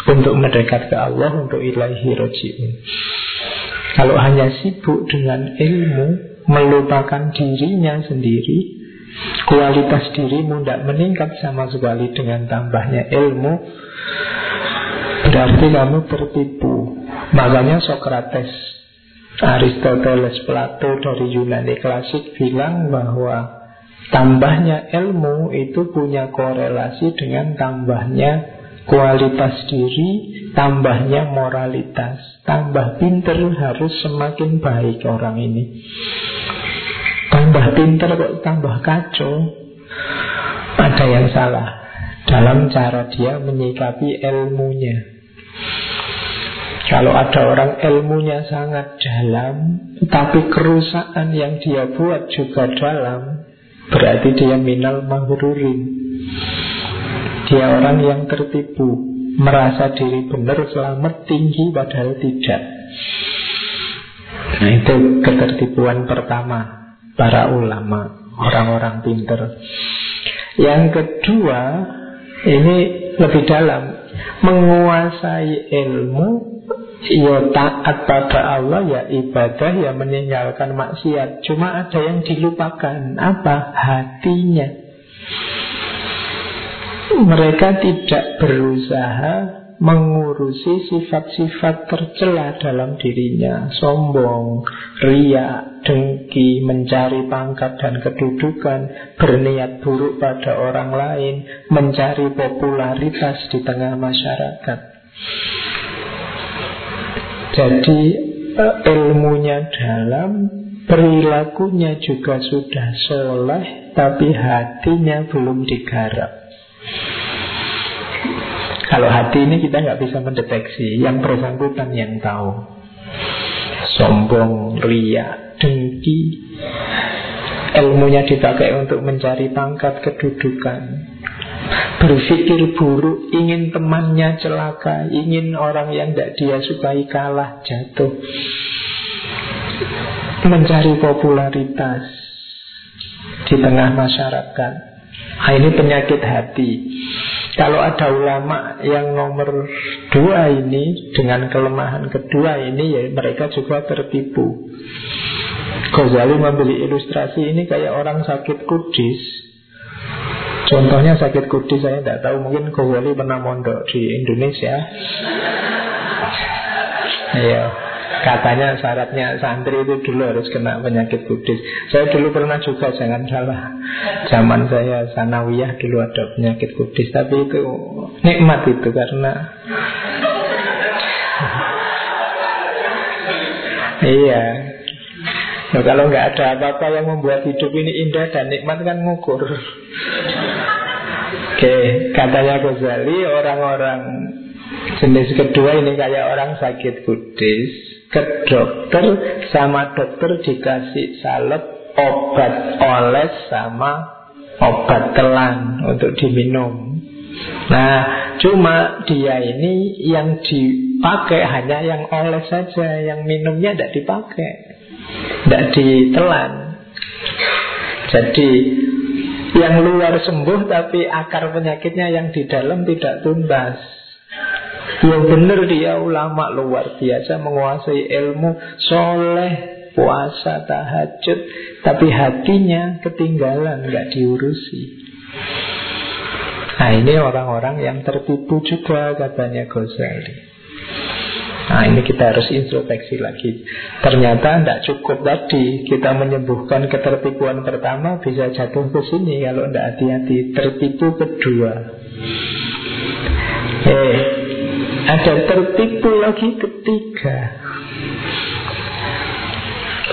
Untuk mendekat ke Allah Untuk ilahi roji'un kalau hanya sibuk dengan ilmu, melupakan dirinya sendiri, kualitas dirimu tidak meningkat sama sekali dengan tambahnya ilmu, berarti kamu tertipu. Makanya Socrates, Aristoteles, Plato dari Yunani klasik bilang bahwa tambahnya ilmu itu punya korelasi dengan tambahnya kualitas diri, tambahnya moralitas. Tambah pinter harus semakin baik orang ini. Tambah pinter kok tambah kacau. Ada yang salah dalam cara dia menyikapi ilmunya. Kalau ada orang ilmunya sangat dalam, tapi kerusakan yang dia buat juga dalam, berarti dia minal mahrurin. Dia orang yang tertipu Merasa diri benar selamat tinggi padahal tidak Nah itu ketertipuan pertama Para ulama Orang-orang pinter Yang kedua Ini lebih dalam Menguasai ilmu Ya taat pada Allah Ya ibadah Ya meninggalkan maksiat. Cuma ada yang dilupakan. Apa? Hatinya. Mereka tidak berusaha mengurusi sifat-sifat tercela dalam dirinya. Sombong, ria, dengki, mencari pangkat dan kedudukan Berniat buruk pada orang lain Mencari popularitas di tengah masyarakat Jadi eh, ilmunya dalam Perilakunya juga sudah soleh Tapi hatinya belum digarap. Kalau hati ini kita nggak bisa mendeteksi. Yang bersangkutan yang tahu. Sombong, ria, dengki. Ilmunya dipakai untuk mencari pangkat kedudukan Berpikir buruk Ingin temannya celaka Ingin orang yang tidak dia sukai kalah Jatuh. Mencari popularitas Di tengah masyarakat. Nah, ini penyakit hati. Kalau ada ulama yang nomor dua ini Dengan kelemahan kedua ini ya Mereka juga tertipu. Ghazali membeli ilustrasi ini Kayak orang sakit kudis Contohnya sakit kudis Saya tidak tahu mungkin Ghazali pernah mondok di Indonesia. Iya Katanya syaratnya santri itu dulu harus kena penyakit kudis. Saya dulu pernah juga, jangan salah. Zaman saya sanawiyah dulu ada penyakit kudis Tapi itu nikmat itu karena Iya. Nah, kalau nggak ada apa-apa yang membuat hidup ini indah dan nikmat kan ngukur. Oke, katanya Ghazali orang-orang jenis kedua ini kayak orang sakit kudis ke dokter sama dokter dikasih salep obat oles sama obat telan untuk diminum. Nah, cuma dia ini yang dipakai hanya yang oles saja, yang minumnya tidak dipakai, tidak ditelan. Jadi yang luar sembuh tapi akar penyakitnya yang di dalam tidak tuntas. Yang benar dia ulama luar biasa menguasai ilmu soleh puasa tahajud tapi hatinya ketinggalan nggak diurusi nah ini orang-orang yang tertipu juga katanya Ghazali Nah ini kita harus introspeksi lagi. Ternyata tidak cukup tadi Kita menyembuhkan ketertipuan pertama Bisa jatuh ke sini Kalau tidak hati-hati. Tertipu kedua. Eh ada tertipu lagi ketiga.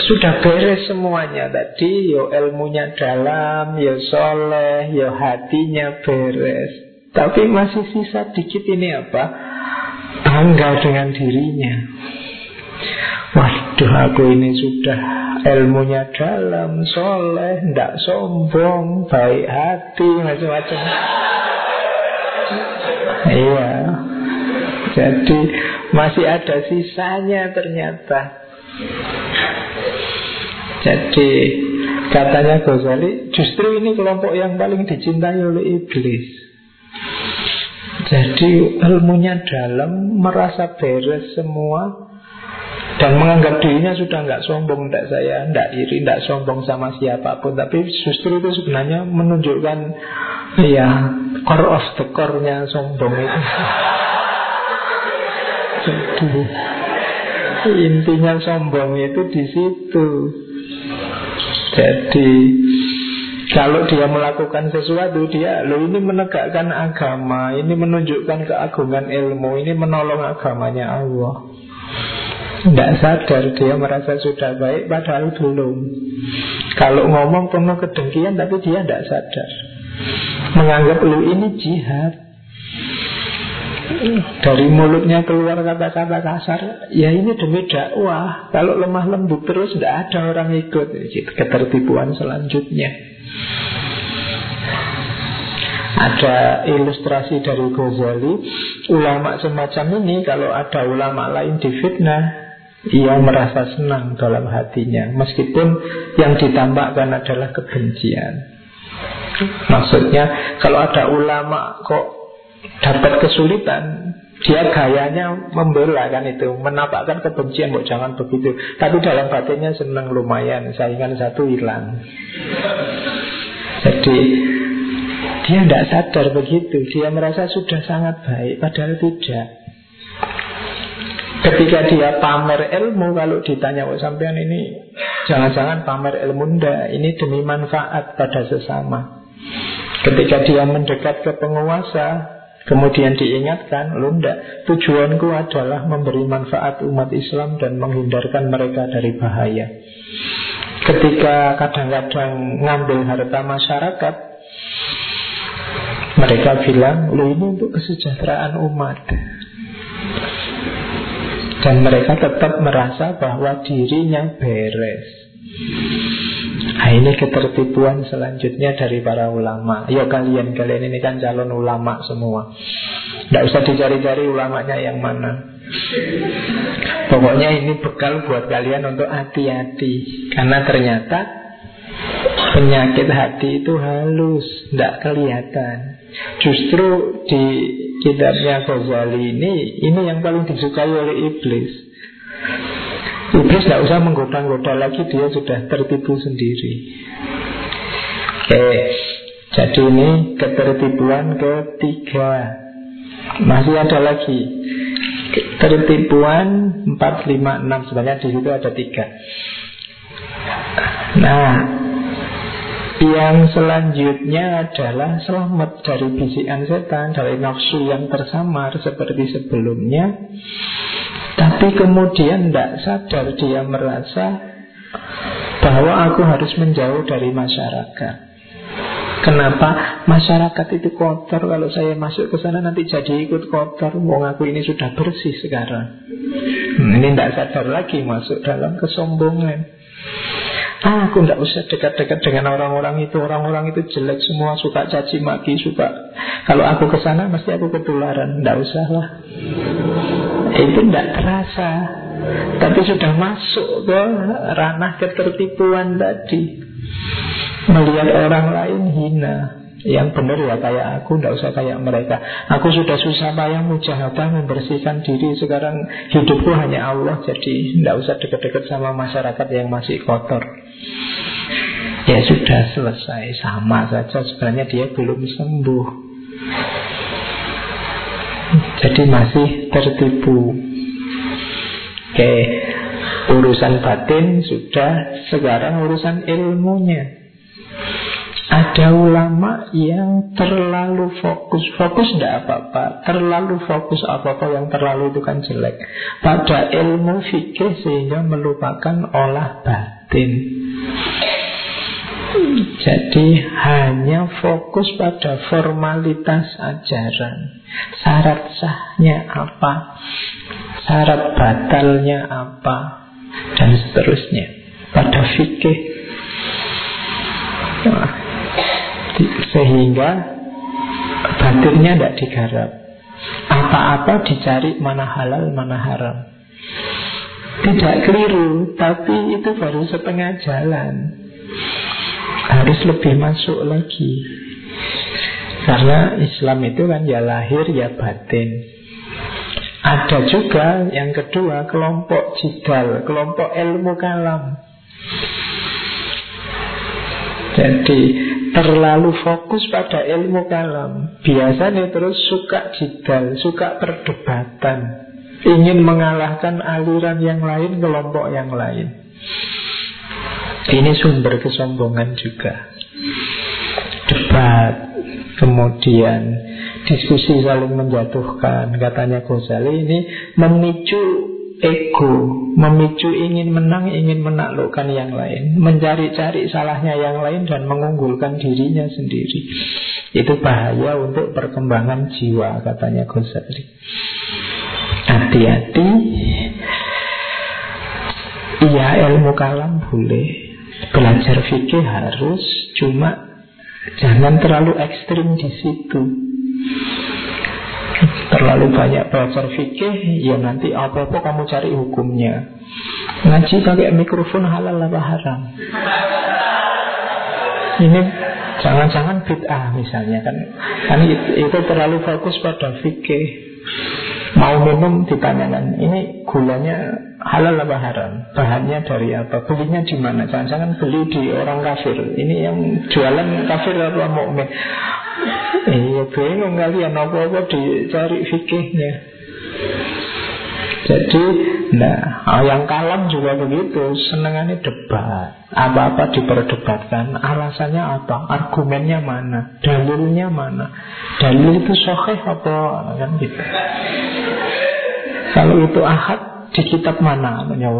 Sudah beres semuanya tadi. Yo ilmunya dalam Yo soleh Yo hatinya beres. Tapi masih sisa dikit ini apa Bangga dengan dirinya Waduh aku ini sudah ilmunya dalam, soleh, ndak sombong, baik hati, macam-macam. Iya. Jadi masih ada sisanya ternyata. Jadi katanya Ghazali justru ini kelompok yang paling dicintai oleh iblis. Jadi ilmunya dalam, merasa beres semua, dan menganggap dirinya sudah nggak sombong, tidak saya, tidak iri, tidak sombong sama siapa pun. Tapi justru itu sebenarnya menunjukkan ya core of the core-nya sombong itu. Jadi intinya sombong itu di situ. Jadi kalau dia melakukan sesuatu Dia lo ini menegakkan agama Ini menunjukkan keagungan ilmu Ini menolong agamanya Allah. Tidak sadar Dia merasa sudah baik Padahal belum. Kalau ngomong penuh kedengkian Tapi dia tidak sadar. Menganggap lo ini jihad. Dari mulutnya keluar kata-kata kasar Ya ini demi dakwah. Kalau lemah lembut terus Tidak ada orang ikut. Ketertipuan selanjutnya Ada ilustrasi dari Ghazali. Ulama semacam ini Kalau ada ulama lain difitnah ia merasa senang dalam hatinya. Meskipun yang ditambahkan adalah kebencian. Maksudnya kalau ada ulama kok dapat kesulitan dia gayanya membela kan itu menampakkan kebencian kok jangan begitu. Tapi dalam batinnya senang lumayan saingan satu hilang. Jadi dia tidak sadar begitu. Dia merasa sudah sangat baik padahal tidak. Ketika dia pamer ilmu kalau ditanya oh sampean ini jangan-jangan pamer ilmu ndak? Ini demi manfaat pada sesama. Ketika dia mendekat ke penguasa Kemudian diingatkan, lo enggak, tujuanku adalah memberi manfaat umat Islam dan menghindarkan mereka dari bahaya. Ketika kadang-kadang ngambil harta masyarakat, mereka bilang, lo ini untuk kesejahteraan umat. Dan mereka tetap merasa bahwa dirinya beres. Nah ini ketertipuan selanjutnya dari para ulama. Ya kalian, kalian ini kan calon ulama semua. Tidak usah dicari-cari ulamanya yang mana. Pokoknya ini bekal buat kalian untuk hati-hati. Karena ternyata penyakit hati itu halus Tidak kelihatan. Justru di kitabnya Ghazali ini Ini yang paling disukai oleh iblis Iblis tidak usah menggoda-goda lagi Dia sudah tertipu sendiri. Oke Jadi ini ketertipuan ketiga. Masih ada lagi. Tertipuan 4, 5, 6 Sebenarnya di situ ada tiga. Nah yang selanjutnya adalah selamat dari bisikan setan, dari nafsu yang tersamar seperti sebelumnya. Tapi kemudian tidak sadar dia merasa bahwa aku harus menjauh dari masyarakat. Kenapa? Masyarakat itu kotor. Kalau saya masuk ke sana nanti jadi ikut kotor. Wong aku ini sudah bersih sekarang. Hmm, Ini tidak sadar lagi masuk dalam kesombongan Aku tidak usah dekat-dekat dengan orang-orang itu. Orang-orang itu jelek semua Suka caci maki Suka. Kalau aku ke sana mesti aku ketularan. Tidak usah lah. Itu tidak terasa. Tapi sudah masuk ke ranah ketertipuan tadi. Melihat orang lain hina yang benar ya kayak aku, tidak usah kayak mereka. Aku sudah susah payah mujahadah membersihkan diri. Sekarang hidupku hanya Allah, jadi tidak usah dekat-dekat sama masyarakat yang masih kotor. Ya sudah selesai, sama saja. Sebenarnya dia belum sembuh. Jadi masih tertipu Oke Urusan batin sudah Sekarang urusan ilmunya ada ulama yang terlalu fokus. Fokus tidak apa-apa. Terlalu fokus apa-apa yang terlalu itu kan jelek. Pada ilmu fikih sehingga melupakan olah batin. Jadi hanya fokus pada formalitas ajaran. Syarat sahnya apa? Syarat batalnya apa? Dan seterusnya. Pada fikih. Nah, sehingga batinnya tidak digarap. Apa-apa dicari mana halal, mana haram. Tidak keliru, tapi itu baru setengah jalan. Harus lebih masuk lagi. Karena Islam itu kan ya lahir ya batin. Ada juga yang kedua kelompok jidal, kelompok ilmu kalam. Jadi terlalu fokus pada ilmu kalam. Biasanya terus suka jidal, suka perdebatan. Ingin mengalahkan aliran yang lain, kelompok yang lain. Ini sumber kesombongan juga. Debat Kemudian diskusi saling menjatuhkan. Katanya Ghazali ini memicu ego, memicu ingin menang, ingin menaklukkan yang lain, mencari-cari salahnya yang lain dan mengunggulkan dirinya sendiri. Itu bahaya untuk perkembangan jiwa, katanya Ghazali. Hati-hati. Iya ilmu kalam boleh, belajar fikih harus, cuma jangan terlalu ekstrim di situ. Terlalu banyak belajar fikih Ya nanti apa-apa kamu cari hukumnya. Ngaji pakai mikrofon halal apa haram? Ini jangan-jangan bid'ah misalnya kan. Kan itu terlalu fokus pada fikih Mau minum ditanyakan Ini gulanya halal apa haram? Bahannya dari apa? Belinya di mana? Jangan-jangan beli di orang kafir. Ini yang jualan kafir apa mukmin? Iya bingung kalian. Apa-apa dicari fikihnya Jadi Nah yang kalam juga begitu. Senengannya debat. Apa-apa diperdebatkan. Alasannya apa? Argumennya mana? Dalilnya mana? Dalil itu soheh apa? Kan gitu. Kalau itu ahad Di kitab mana? Ya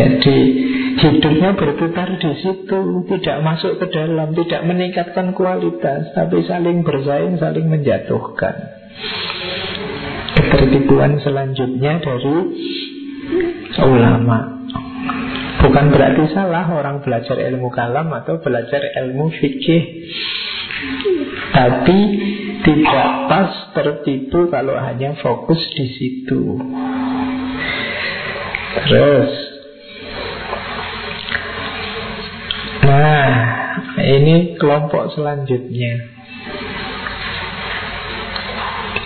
Jadi Hidupnya berputar di situ, tidak masuk ke dalam, tidak meningkatkan kualitas, tapi saling bersaing, saling menjatuhkan. Ketertipuan selanjutnya dari ulama. Bukan berarti salah orang belajar ilmu kalam atau belajar ilmu fikih. Tapi tidak pas tertipu kalau hanya fokus di situ. Terus Nah, ini kelompok selanjutnya.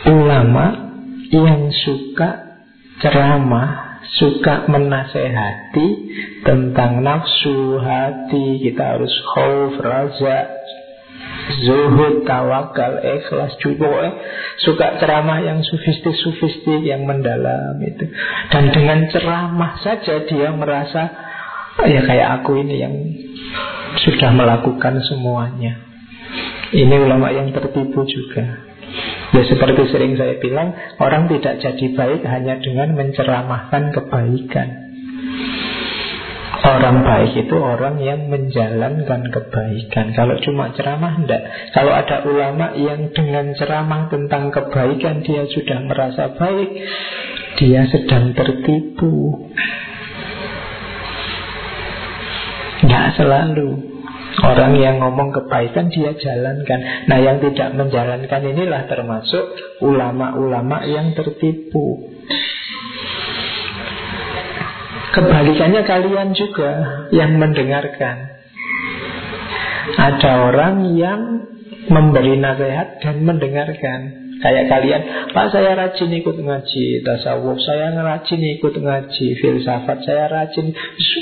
Ulama yang suka ceramah, suka menasehati tentang nafsu, hati, kita harus khauf, raja, zuhud, tawakal, ikhlas, juga suka ceramah yang sufistik-sufistik, yang mendalam itu. Dan dengan ceramah saja dia merasa ya kayak aku ini yang sudah melakukan semuanya. Ini ulama yang tertipu juga. Ya seperti sering saya bilang, orang tidak jadi baik hanya dengan menceramahkan kebaikan. Orang baik itu orang yang menjalankan kebaikan. Kalau cuma ceramah, enggak. Kalau ada ulama yang dengan ceramah tentang kebaikan dia sudah merasa baik, dia sedang tertipu. Tidak selalu Orang yang ngomong kebaikan dia jalankan. Nah yang tidak menjalankan inilah termasuk ulama-ulama yang tertipu. Kebalikannya kalian juga yang mendengarkan. Ada orang yang memberi nasihat dan mendengarkan Kayak kalian, Pak saya rajin ikut ngaji. Tasawuf, saya rajin ikut ngaji. Filsafat, saya rajin.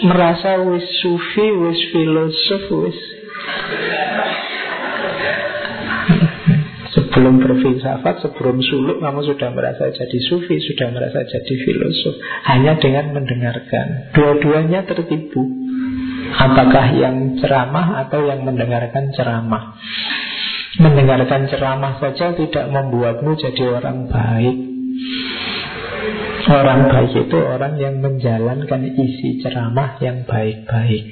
Merasa wis sufi, wis filosof, wis. Sebelum berfilsafat, sebelum suluk Kamu sudah merasa jadi sufi Sudah merasa jadi filosof. Hanya dengan mendengarkan. Dua-duanya tertipu. Apakah yang ceramah atau yang mendengarkan ceramah Mendengarkan ceramah saja tidak membuatmu jadi orang baik. Orang baik itu orang yang menjalankan isi ceramah yang baik-baik.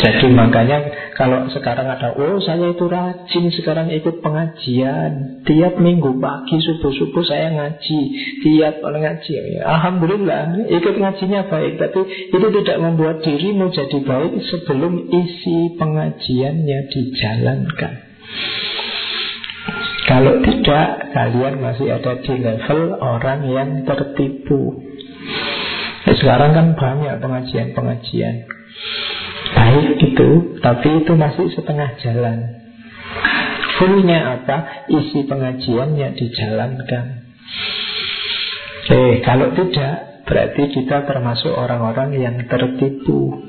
Jadi makanya Kalau sekarang ada Oh saya itu rajin sekarang ikut pengajian. Tiap minggu pagi subuh-subuh saya ngaji. Tiap oleh ngaji Alhamdulillah ikut ngajinya baik. Tapi itu tidak membuat dirimu jadi baik Sebelum isi pengajiannya dijalankan. Kalau tidak Kalian masih ada di level orang yang tertipu. Sekarang kan banyak pengajian-pengajian Baik itu Tapi itu masih setengah jalan. Fullnya apa? Isi pengajiannya dijalankan. Eh, kalau tidak Berarti kita termasuk orang-orang yang tertipu.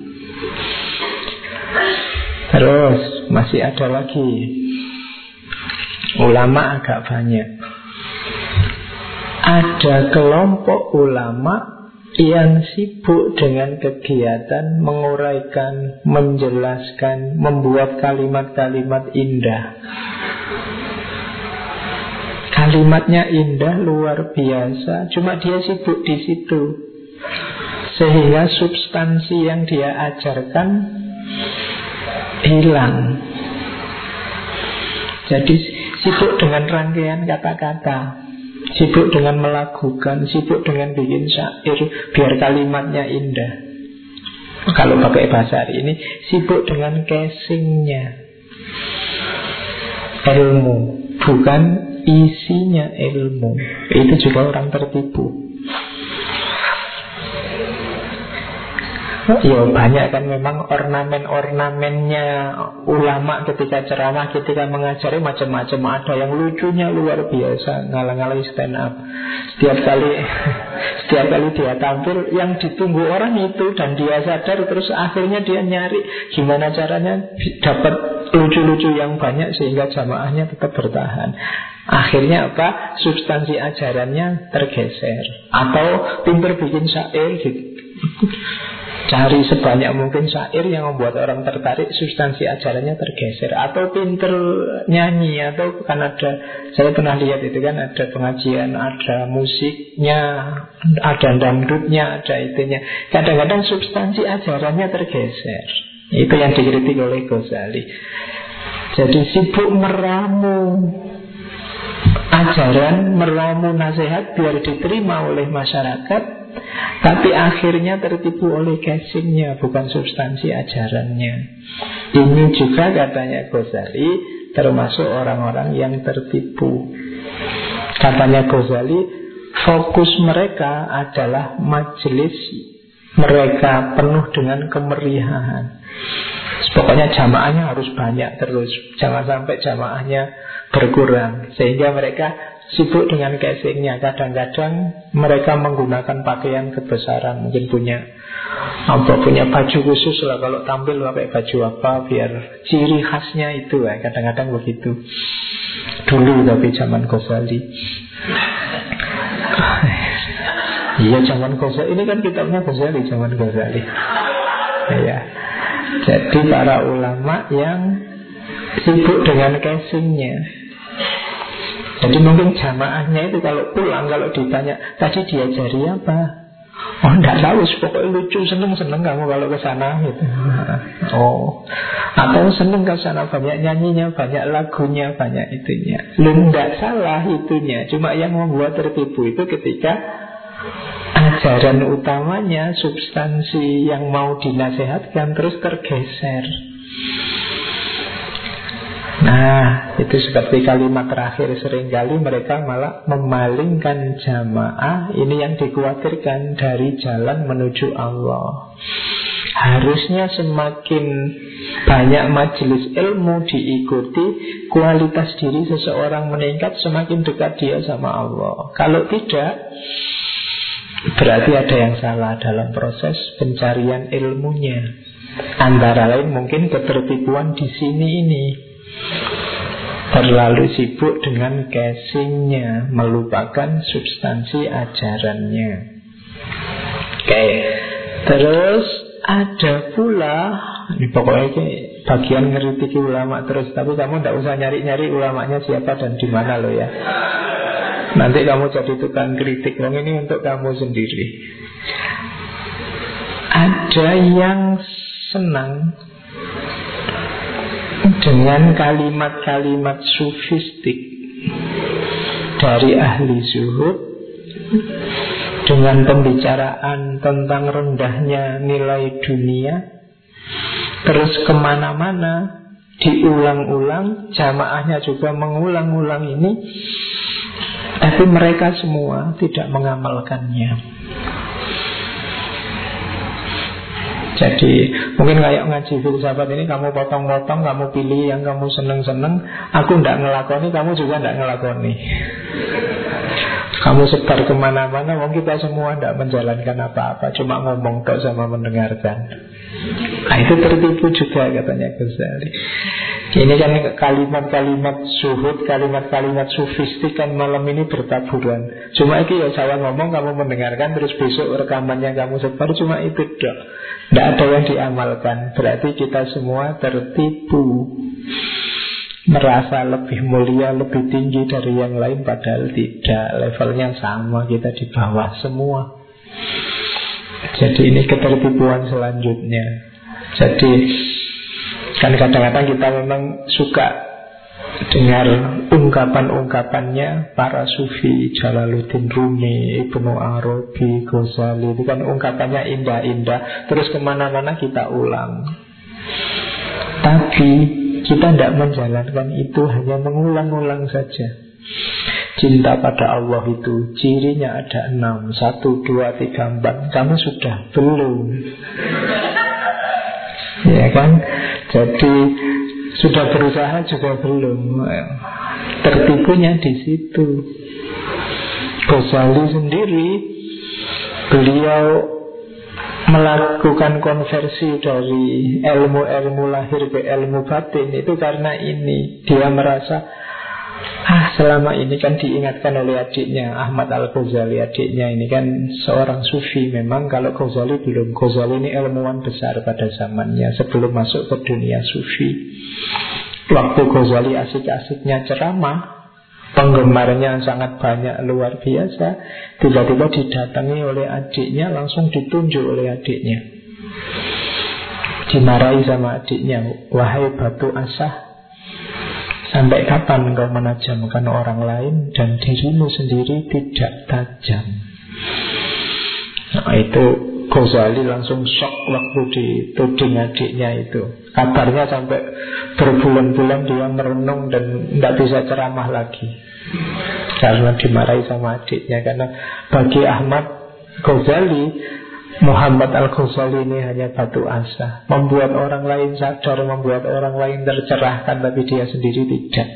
Terus masih ada lagi. Ulama agak banyak. Ada kelompok ulama yang sibuk dengan kegiatan menguraikan, menjelaskan, membuat kalimat-kalimat indah. Kalimatnya indah luar biasa, cuma dia sibuk di situ. Sehingga substansi yang dia ajarkan hilang. Jadi sibuk dengan rangkaian kata-kata. Sibuk dengan melakukan, sibuk dengan bikin syair biar kalimatnya indah. Kalau pakai bahasa hari ini, sibuk dengan casingnya. Ilmu, bukan isinya ilmu. Itu juga orang tertipu. Ya banyak kan memang ornamen-ornamennya ulama ketika ceramah, ketika mengajari macam-macam. Ada yang lucunya luar biasa, ngalang-ngalang stand up. Setiap kali, setiap kali dia tampil, yang ditunggu orang itu dan dia sadar terus akhirnya dia nyari gimana caranya dapat lucu-lucu yang banyak sehingga jamaahnya tetap bertahan. Akhirnya apa? Substansi ajarannya tergeser Atau pinter bikin syair gitu Cari sebanyak mungkin syair yang membuat orang tertarik Substansi ajarannya tergeser. Atau pinter nyanyi Atau kan ada Saya pernah lihat itu kan Ada pengajian, ada musiknya Ada dangdutnya, ada itunya. Kadang-kadang substansi ajarannya tergeser. Itu yang dikritik oleh Ghazali. Jadi sibuk meramu Ajaran, meramu nasihat Biar diterima oleh masyarakat tapi akhirnya tertipu oleh casingnya Bukan substansi ajarannya. Ini juga katanya Ghazali Termasuk orang-orang yang tertipu. Katanya Ghazali Fokus mereka adalah majelis Mereka penuh dengan kemeriahan. Pokoknya jamaahnya harus banyak terus Jangan sampai jamaahnya berkurang. Sehingga mereka sibuk dengan casingnya. Kadang-kadang mereka menggunakan pakaian kebesaran. Mungkin punya apa punya baju khusus lah. Kalau tampil pakai baju apa Biar ciri khasnya itu ya Kadang-kadang begitu. Dulu tapi zaman Ghazali. Iya zaman Ghazali. Ini kan kitabnya Ghazali zaman Ghazali. Ya Jadi para ulama yang Sibuk dengan casingnya jadi mungkin jamaahnya itu kalau pulang Kalau ditanya Tadi diajari apa? Oh enggak tahu Pokoknya lucu seneng-seneng kamu kalau ke sana gitu. Oh. Atau seneng ke sana Banyak nyanyinya Banyak lagunya Banyak itunya. Lu enggak salah itunya Cuma yang membuat tertipu itu ketika Ajaran utamanya Substansi yang mau dinasehatkan Terus tergeser Nah, itu seperti kalimat terakhir sering kali mereka malah memalingkan jamaah. Ini yang dikhawatirkan dari jalan menuju Allah. Harusnya semakin banyak majelis ilmu diikuti Kualitas diri seseorang meningkat semakin dekat dia sama Allah. Kalau tidak Berarti ada yang salah dalam proses pencarian ilmunya. Antara lain mungkin ketertipuan di sini ini Terlalu sibuk dengan casingnya Melupakan substansi ajarannya. Oke Terus ada pula ini Pokoknya ini bagian ngeritik ulama terus Tapi kamu tidak usah nyari-nyari ulamanya siapa dan di mana lo ya. Nanti kamu jadi tukang kritik. Wong ini untuk kamu sendiri. Ada yang senang dengan kalimat-kalimat sufistik dari ahli zuhud dengan pembicaraan tentang rendahnya nilai dunia terus ke mana-mana diulang-ulang jamaahnya juga mengulang-ulang ini tapi mereka semua tidak mengamalkannya Jadi mungkin kayak ngaji filsafat ini Kamu potong-potong, kamu pilih yang kamu seneng-seneng Aku tidak ngelakoni, kamu juga tidak ngelakoni. Kamu sebar ke mana-mana Wong kita semua tidak menjalankan apa-apa Cuma ngomong tok sama mendengarkan Nah itu tertipu juga katanya Ghazali ini kan kalimat-kalimat suhud, kalimat-kalimat sufistik kan malam ini bertaburan. Cuma itu ya saya ngomong, kamu mendengarkan, terus besok rekamannya kamu sebar, cuma itu dok. Tidak ada yang diamalkan. Berarti kita semua tertipu. Merasa lebih mulia, lebih tinggi dari yang lain, padahal tidak. Levelnya sama, kita di bawah semua. Jadi ini ketertipuan selanjutnya. Jadi Kan kadang-kadang kita memang suka dengar ungkapan-ungkapannya para sufi Jalaluddin Rumi, Ibnu Arabi, Ghazali itu kan ungkapannya indah-indah terus ke mana-mana kita ulang tapi kita tidak menjalankan itu hanya mengulang-ulang saja Cinta pada Allah itu cirinya ada enam. Satu, dua, tiga, empat. Kamu sudah? Belum. Ya kan? Jadi sudah berusaha juga belum. Tertipunya di situ. Ghazali sendiri Beliau melakukan konversi dari ilmu-ilmu lahir ke ilmu batin. Itu karena ini. Dia merasa Ah, selama ini kan diingatkan oleh adiknya Ahmad Al-Ghazali Adiknya ini kan seorang sufi. Memang kalau Ghazali belum. Ghazali ini ilmuwan besar pada zamannya Sebelum masuk ke dunia sufi. Waktu Ghazali asik-asiknya ceramah Penggemarnya sangat banyak luar biasa. Tiba-tiba didatangi oleh adiknya Langsung ditunjuk oleh adiknya. Dimarahi sama adiknya Wahai batu asah Sampai kapan engkau menajamkan orang lain dan dirimu sendiri tidak tajam? Nah, itu Ghazali langsung shock waktu dituding adiknya itu. Kabarnya sampai berbulan-bulan dia merenung dan tidak bisa ceramah lagi. Karena dimarahi sama adiknya. Karena bagi Ahmad Ghazali Muhammad Al-Ghazali ini hanya batu asa. Membuat orang lain sadar Membuat orang lain tercerahkan Tapi dia sendiri tidak.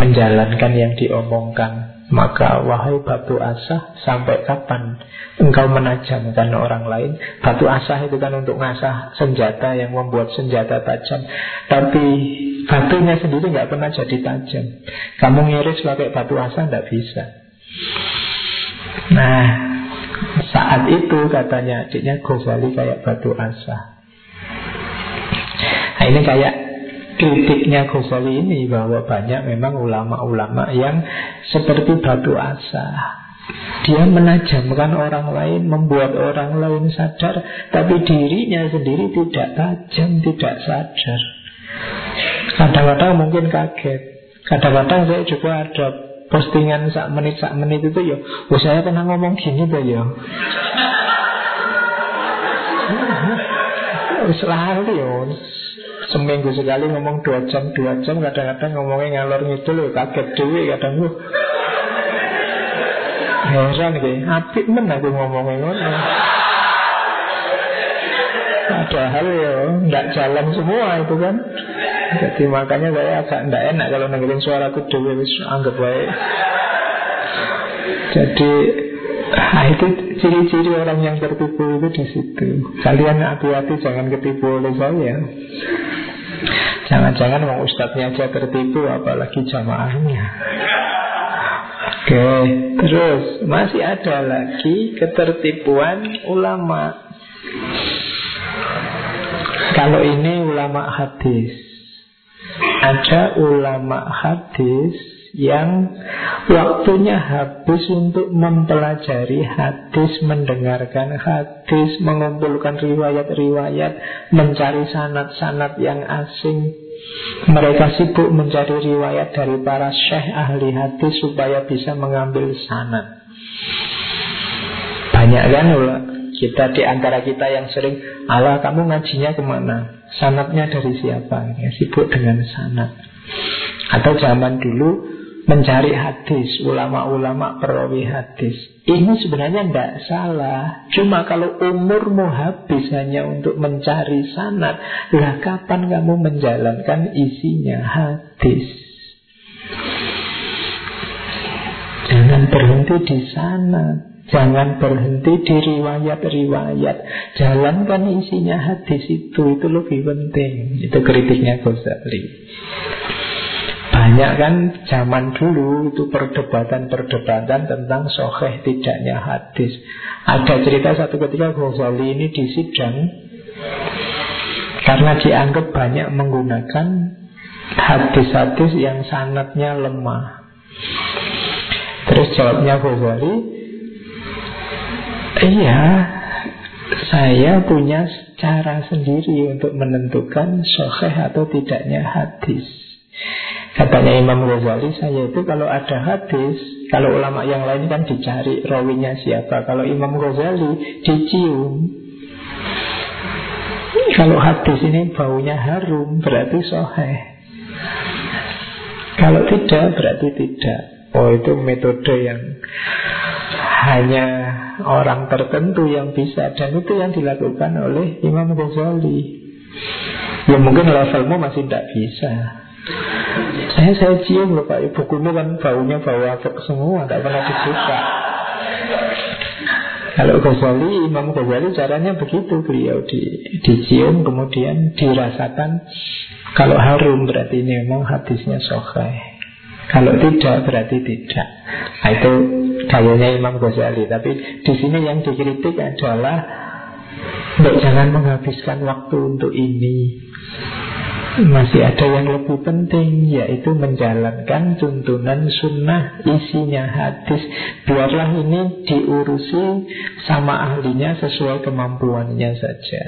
Menjalankan yang diomongkan. Maka wahai batu asa Sampai kapan engkau menajamkan orang lain? Batu asah itu kan untuk ngasah senjata Yang membuat senjata tajam. Tapi batunya sendiri nggak pernah jadi tajam. Kamu ngiris pakai batu asah nggak bisa. Nah saat itu katanya adiknya Ghazali kayak batu asa Nah ini kayak kritiknya Ghazali ini Bahwa banyak memang ulama-ulama yang seperti batu asa dia menajamkan orang lain, membuat orang lain sadar, tapi dirinya sendiri tidak tajam, tidak sadar. Kadang-kadang mungkin kaget. Kadang-kadang saya juga ada postingan sak menit sak menit itu ya. Oh saya pernah ngomong gini tuh ya. Selalu ya. Seminggu sekali ngomong dua jam dua jam kadang-kadang ngomongnya ngalor ngidul loh kaget dewi kadang gue heran gitu apik men aku ngomongnya ngono. Padahal ya nggak jalan semua itu kan jadi makanya saya agak tidak enak kalau dengerin suaraku dewi wis anggap baik. Jadi Nah itu ciri-ciri orang yang tertipu itu di situ. Kalian hati-hati jangan ketipu oleh saya. Jangan-jangan mau ustadznya aja tertipu, apalagi jamaahnya. Oke, terus masih ada lagi ketertipuan ulama. Kalau ini ulama hadis. Ada ulama hadis yang waktunya habis untuk mempelajari hadis, mendengarkan hadis, mengumpulkan riwayat-riwayat, mencari sanat-sanat yang asing. Mereka sibuk mencari riwayat dari para syekh ahli hadis supaya bisa mengambil sanad. Banyak kan kita di antara kita yang sering Allah kamu ngajinya ke mana? Sanatnya dari siapa? Ya, sibuk dengan sanat. Atau zaman dulu mencari hadis, ulama-ulama perawi hadis. Ini sebenarnya tidak salah. Cuma kalau umurmu habis hanya untuk mencari sanat, lah kapan kamu menjalankan isinya hadis? Jangan berhenti di sana. Jangan berhenti di riwayat-riwayat. Jalankan isinya hadis itu. Itu lebih penting. Itu kritiknya Ghazali. Banyak kan zaman dulu itu perdebatan-perdebatan tentang soheh tidaknya hadis. Ada cerita satu ketika Ghazali ini di sidang karena dianggap banyak menggunakan hadis-hadis yang sanatnya lemah. Terus jawabnya Ghazali, iya, saya punya cara sendiri untuk menentukan soheh atau tidaknya hadis. Katanya Imam Ghazali, saya itu kalau ada hadis, kalau ulama yang lain kan dicari rawinya siapa. Kalau Imam Ghazali dicium. Kalau hadis ini baunya harum, berarti soheh. Kalau tidak, berarti tidak. Oh itu metode yang hanya orang tertentu yang bisa dan itu yang dilakukan oleh Imam Ghazali. Ya mungkin levelmu masih tidak bisa. Saya saya cium loh Pak, bukunya kan baunya bau apek semua, tidak pernah dibuka. Kalau Ghazali, Imam Ghazali caranya begitu Beliau di, dicium kemudian dirasakan Kalau harum berarti ini memang hadisnya sokai Kalau tidak berarti tidak. Nah, Itu gayanya Imam Ghazali. Tapi di sini yang dikritik adalah Jangan menghabiskan waktu untuk ini. Masih ada yang lebih penting Yaitu menjalankan tuntunan sunnah Isinya hadis. Biarlah ini diurusi Sama ahlinya sesuai kemampuannya saja.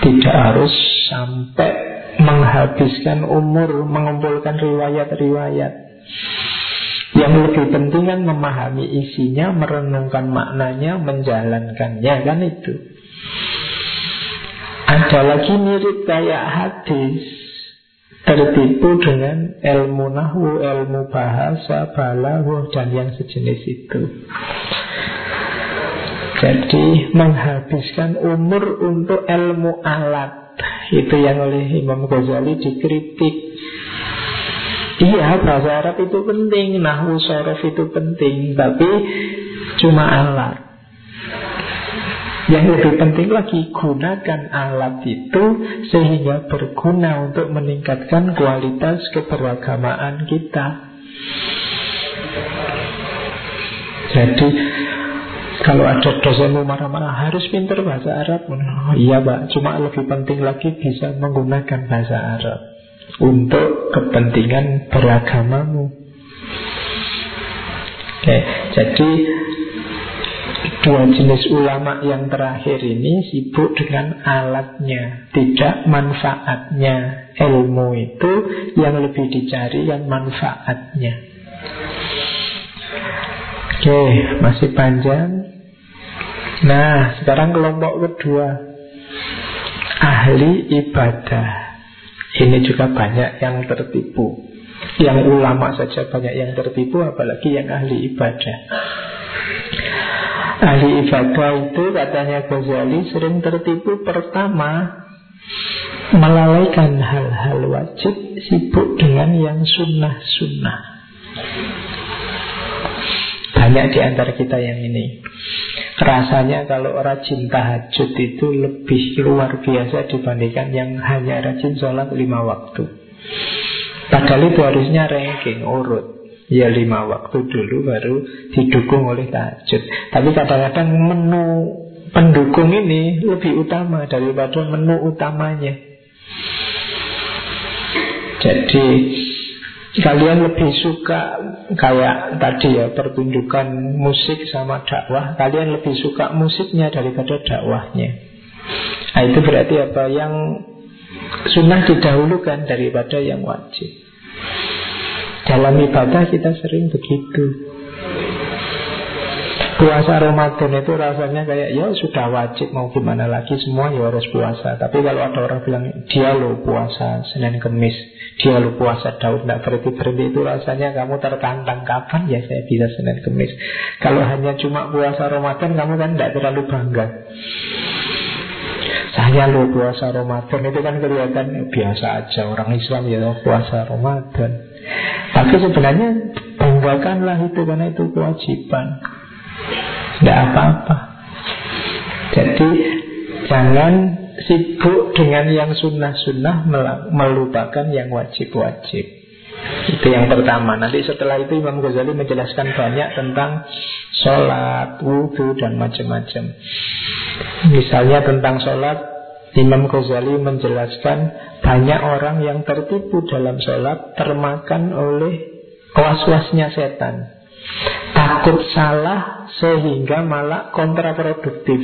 Tidak harus sampai Menghabiskan umur Mengumpulkan riwayat-riwayat. Yang lebih penting kan memahami isinya Merenungkan maknanya Menjalankannya kan itu. Ada lagi mirip kayak hadis Tertipu dengan ilmu nahwu, ilmu bahasa, balaghah dan yang sejenis itu. Jadi menghabiskan umur untuk ilmu alat Itu yang oleh Imam Ghazali dikritik Iya bahasa Arab itu penting Nahwu sorof itu penting Tapi cuma alat yang lebih penting lagi gunakan alat itu sehingga berguna untuk meningkatkan kualitas keberagamaan kita. Jadi kalau ada dosenmu marah-marah harus pintar bahasa Arab. Oh, iya pak, cuma lebih penting lagi bisa menggunakan bahasa Arab untuk kepentingan beragamamu. Oke, jadi Dua jenis ulama yang terakhir ini sibuk dengan alatnya, tidak manfaatnya. Ilmu itu yang lebih dicari yang manfaatnya. Oke, masih panjang. Nah, sekarang kelompok kedua. Ahli ibadah. Ini juga banyak yang tertipu. Yang ulama saja banyak yang tertipu, apalagi yang ahli ibadah. Ahli ibadah itu katanya Ghazali sering tertipu pertama Melalaikan hal-hal wajib Sibuk dengan yang sunnah-sunnah Banyak di antara kita yang ini Rasanya kalau rajin tahajud itu lebih luar biasa dibandingkan yang hanya rajin sholat lima waktu. Padahal itu harusnya ranking, urut. Ya lima waktu dulu baru didukung oleh tahajud. Tapi kadang-kadang menu pendukung ini lebih utama daripada menu utamanya. Jadi kalian lebih suka kayak tadi ya pertunjukan musik sama dakwah Kalian lebih suka musiknya daripada dakwahnya Nah itu berarti apa yang sunnah didahulukan daripada yang wajib. Dalam ibadah kita sering begitu. Puasa Ramadan itu rasanya kayak ya sudah wajib mau gimana lagi semua ya harus puasa. Tapi kalau ada orang bilang dia lo puasa Senin Kemis, dia lo puasa Daud tidak berhenti berhenti itu rasanya kamu tertantang kapan ya saya bisa Senin Kemis. Kalau hanya cuma puasa Ramadan kamu kan tidak terlalu bangga. Saya lo puasa Ramadan itu kan kelihatan biasa aja orang Islam ya puasa Ramadan. Tapi sebenarnya banggakanlah itu karena itu kewajiban. Tidak apa-apa Jadi jangan sibuk dengan yang sunnah-sunnah Melupakan yang wajib-wajib Itu yang pertama Nanti setelah itu Imam Ghazali menjelaskan banyak tentang Sholat, wudhu dan macam-macam Misalnya tentang sholat Imam Ghazali menjelaskan banyak orang yang tertipu dalam sholat termakan oleh was-wasnya setan. Takut salah sehingga malah kontraproduktif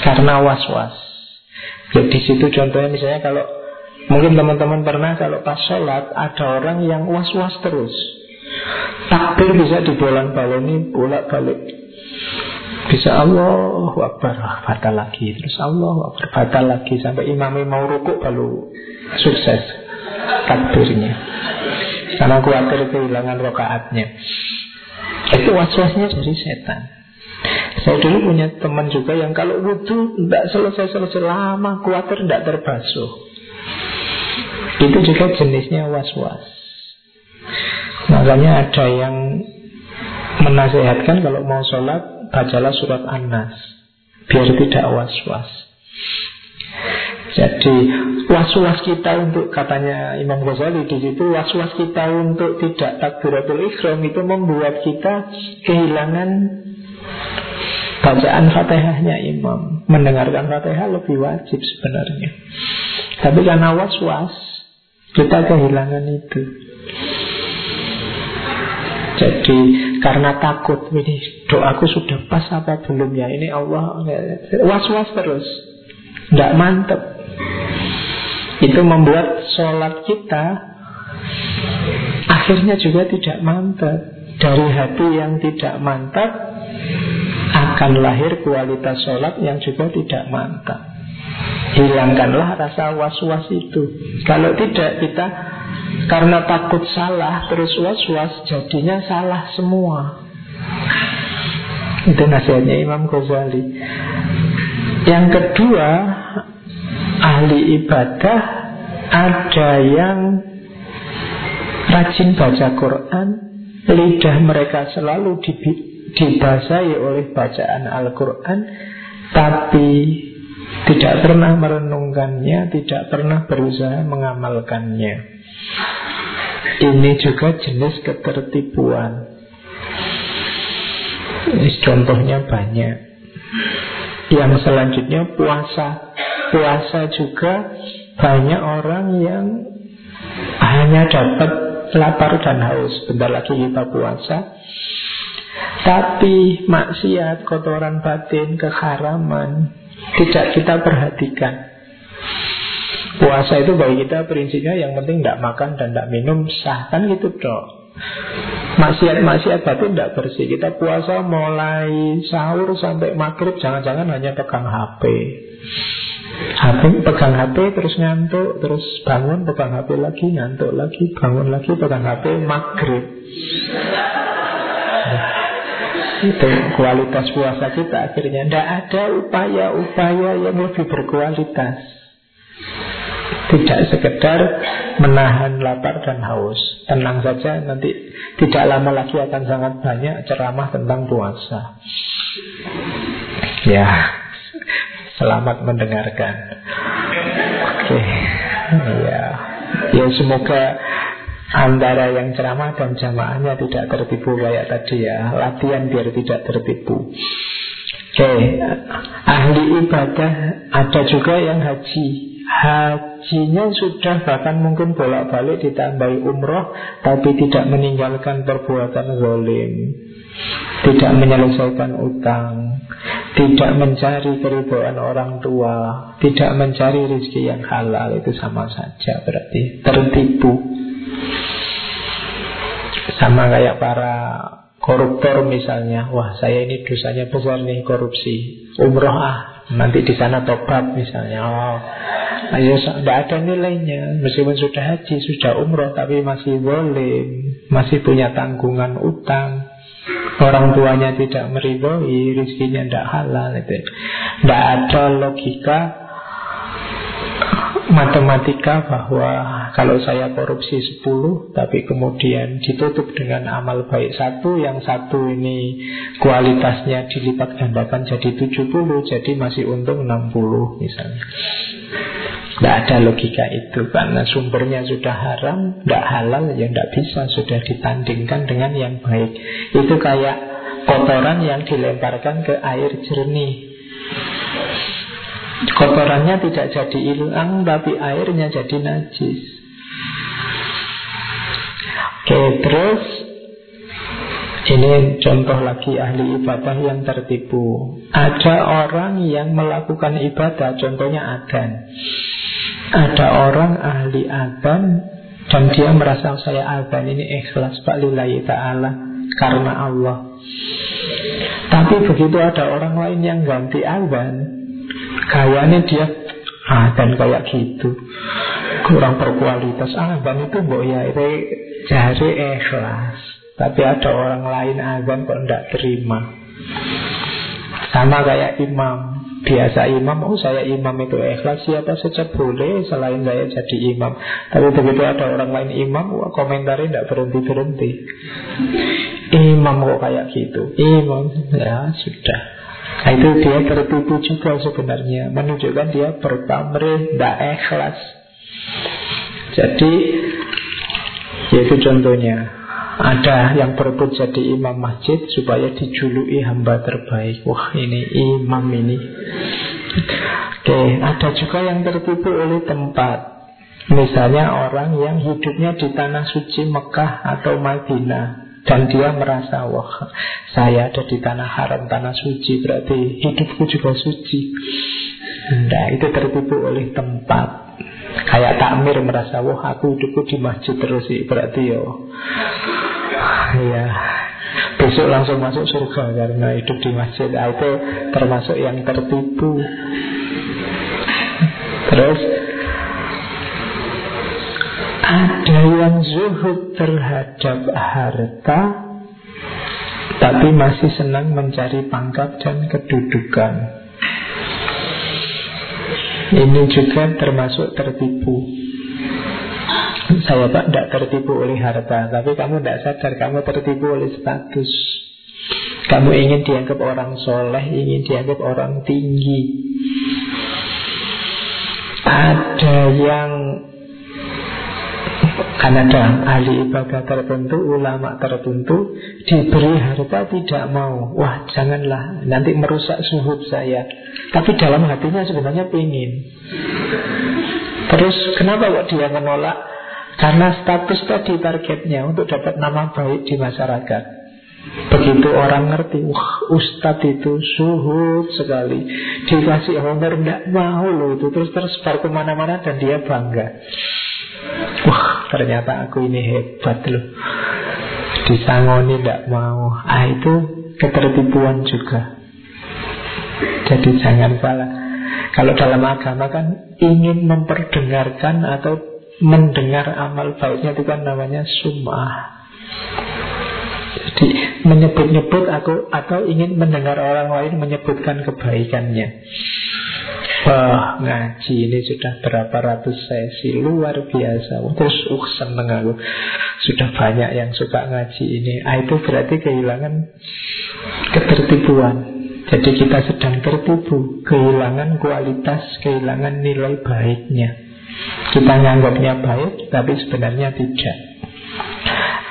karena was-was. Ya, situ contohnya misalnya kalau mungkin teman-teman pernah kalau pas sholat ada orang yang was-was terus. Takbir bisa dibolak-baleni bolak-balik. Bisa Allah ah, batal lagi Terus Allah Akbar batal lagi Sampai imamnya mau rukuk baru sukses Takbirnya Karena khawatir kehilangan rokaatnya itu was-wasnya dari setan. Saya dulu punya teman juga yang kalau wudhu tidak selesai-selesai lama, khawatir tidak terbasuh. Itu juga jenisnya was-was. Makanya ada yang menasehatkan kalau mau sholat, bacalah surat An-Nas. Biar tidak was-was. Jadi was-was kita untuk katanya Imam Ghazali di situ was-was kita untuk tidak takbiratul ikhram itu membuat kita kehilangan bacaan Fatihahnya Imam. Mendengarkan Fatihah lebih wajib sebenarnya. Tapi karena was-was kita kehilangan itu. Jadi karena takut ini doaku sudah pas apa belum ya ini Allah was-was terus tidak mantep itu membuat sholat kita akhirnya juga tidak mantap. Dari hati yang tidak mantap akan lahir kualitas sholat yang juga tidak mantap. Hilangkanlah rasa was-was itu. Kalau tidak kita karena takut salah terus was-was jadinya salah semua. Itu nasihatnya Imam Ghazali. Yang kedua, ahli ibadah ada yang rajin baca Quran, lidah mereka selalu dibasahi oleh bacaan Al-Quran, tapi tidak pernah merenungkannya, tidak pernah berusaha mengamalkannya. Ini juga jenis ketertipuan. Contohnya banyak. Yang selanjutnya puasa Puasa juga banyak orang yang hanya dapat lapar dan haus Bentar lagi kita puasa Tapi maksiat, kotoran batin, keharaman Tidak kita perhatikan. Puasa itu bagi kita prinsipnya yang penting tidak makan dan tidak minum sah. Kan gitu dok. Maksiat-maksiat batin tidak bersih. Kita puasa mulai sahur sampai maghrib Jangan-jangan hanya pegang HP HP pegang HP terus ngantuk terus bangun pegang HP lagi ngantuk lagi bangun lagi pegang HP maghrib itu kualitas puasa kita akhirnya tidak ada upaya-upaya yang lebih berkualitas tidak sekedar menahan lapar dan haus tenang saja nanti tidak lama lagi akan sangat banyak ceramah tentang puasa ya Selamat mendengarkan. Oke. Ya. Ya semoga antara yang ceramah dan jamaahnya tidak tertipu kayak tadi ya. Latihan biar tidak tertipu. Oke, ahli ibadah ada juga yang haji. Hajinya sudah bahkan mungkin bolak-balik ditambahi umroh Tapi tidak meninggalkan perbuatan zalim Tidak menyelesaikan utang tidak mencari keribuan orang tua, tidak mencari rezeki yang halal itu sama saja berarti tertipu. Sama kayak para koruptor misalnya, wah saya ini dosanya besar nih korupsi, umroh ah, nanti di sana tobat misalnya, oh Ayo, tidak ada nilainya. Meskipun sudah haji, sudah umroh Tapi masih boleh. Masih punya tanggungan utang. Orang tuanya tidak meridhoi Rizkinya tidak halal itu. Tidak ada logika matematika bahwa kalau saya korupsi 10 tapi kemudian ditutup dengan amal baik satu yang satu ini kualitasnya dilipat gandakan jadi 70 jadi masih untung 60 misalnya. Tidak ada logika itu Karena sumbernya sudah haram Tidak halal ya tidak bisa Sudah ditandingkan dengan yang baik. Itu kayak kotoran yang dilemparkan ke air jernih Kotorannya tidak jadi hilang Tapi airnya jadi najis. Oke terus Ini contoh lagi ahli ibadah yang tertipu. Ada orang yang melakukan ibadah Contohnya adan Ada orang ahli adan Dan dia merasa saya adan ini ikhlas Pak lillahi ta'ala Karena Allah. Tapi begitu ada orang lain yang ganti adan Kayaknya dia ah dan kayak gitu. Kurang berkualitas. Ah dan itu mbok ya cari ikhlas. Tapi ada orang lain azan kok tidak terima. Sama kayak imam. Biasa imam oh saya imam itu ikhlas. Siapa saja boleh selain saya jadi imam. Tapi begitu ada orang lain imam wah komentarnya tidak berhenti berhenti imam kok kayak gitu. Imam ya sudah Nah itu dia tertipu juga sebenarnya. Menunjukkan dia berpamrih Tidak ikhlas. Jadi Yaitu contohnya Ada yang berebut jadi imam masjid Supaya dijuluki hamba terbaik. Wah ini imam ini. Oke Ada juga yang tertipu oleh tempat. Misalnya orang yang hidupnya di tanah suci Mekah atau Madinah dan dia merasa Wah saya ada di tanah haram Tanah suci berarti hidupku juga suci. Nah itu tertipu oleh tempat. Kayak takmir merasa Wah aku hidupku di masjid terus sih Berarti yo Ya Besok langsung masuk surga Karena hidup di masjid. Nah, Itu termasuk yang tertipu. Terus ada yang zuhud terhadap harta Tapi masih senang mencari pangkat dan kedudukan. Ini juga termasuk tertipu. Saya pak tidak tertipu oleh harta Tapi kamu tidak sadar kamu tertipu oleh status. Kamu ingin dianggap orang soleh Ingin dianggap orang tinggi. Ada yang karena ada ahli ibadah tertentu, ulama tertentu Diberi harta tidak mau. Wah janganlah, nanti merusak suhud saya. Tapi dalam hatinya sebenarnya pingin. Terus kenapa kok dia menolak? Karena status tadi targetnya untuk dapat nama baik di masyarakat. Begitu orang ngerti Wah ustadz itu suhud sekali. Dikasih honor Tidak mau loh itu. Terus tersebar ke mana-mana dan dia bangga Wah ternyata aku ini hebat loh. Disangoni tidak mau. Ah itu ketertipuan juga. Jadi jangan salah. Kalau dalam agama kan Ingin memperdengarkan Atau mendengar amal baiknya Itu kan namanya sum'ah. Jadi menyebut-nyebut aku Atau ingin mendengar orang lain Menyebutkan kebaikannya ngaji ini sudah berapa ratus sesi. Luar biasa. Terus uh seneng aku. Sudah banyak yang suka ngaji ini. Ah, Itu berarti kehilangan Ketertipuan Jadi kita sedang tertipu Kehilangan kualitas Kehilangan nilai baiknya. Kita nganggapnya baik Tapi sebenarnya tidak.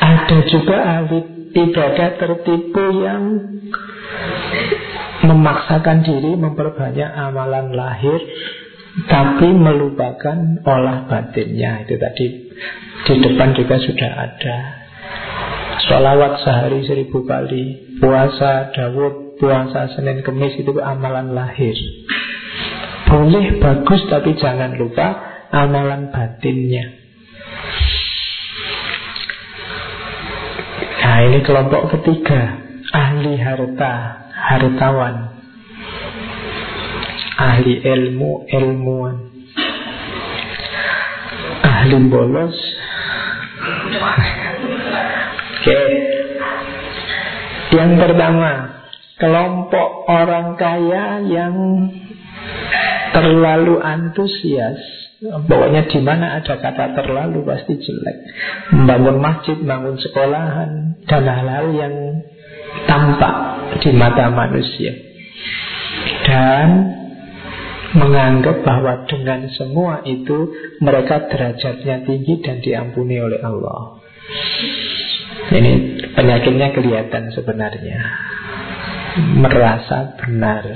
Ada juga ahli ibadah tertipu yang memaksakan diri memperbanyak amalan lahir tapi melupakan olah batinnya itu tadi di depan juga sudah ada Sholawat sehari seribu kali Puasa Dawud puasa Senin Kemis itu amalan lahir. Boleh bagus tapi jangan lupa amalan batinnya. Nah ini kelompok ketiga Ahli harta, hartawan. Ahli ilmu, ilmuwan. Ahli bolos. Oke. Yang pertama Kelompok orang kaya yang terlalu antusias. Pokoknya di mana ada kata terlalu pasti jelek. Membangun masjid, bangun sekolahan, dan hal-hal yang tampak di mata manusia. Dan menganggap bahwa dengan semua itu mereka derajatnya tinggi dan diampuni oleh Allah. Ini penyakitnya kelihatan sebenarnya. Merasa benar,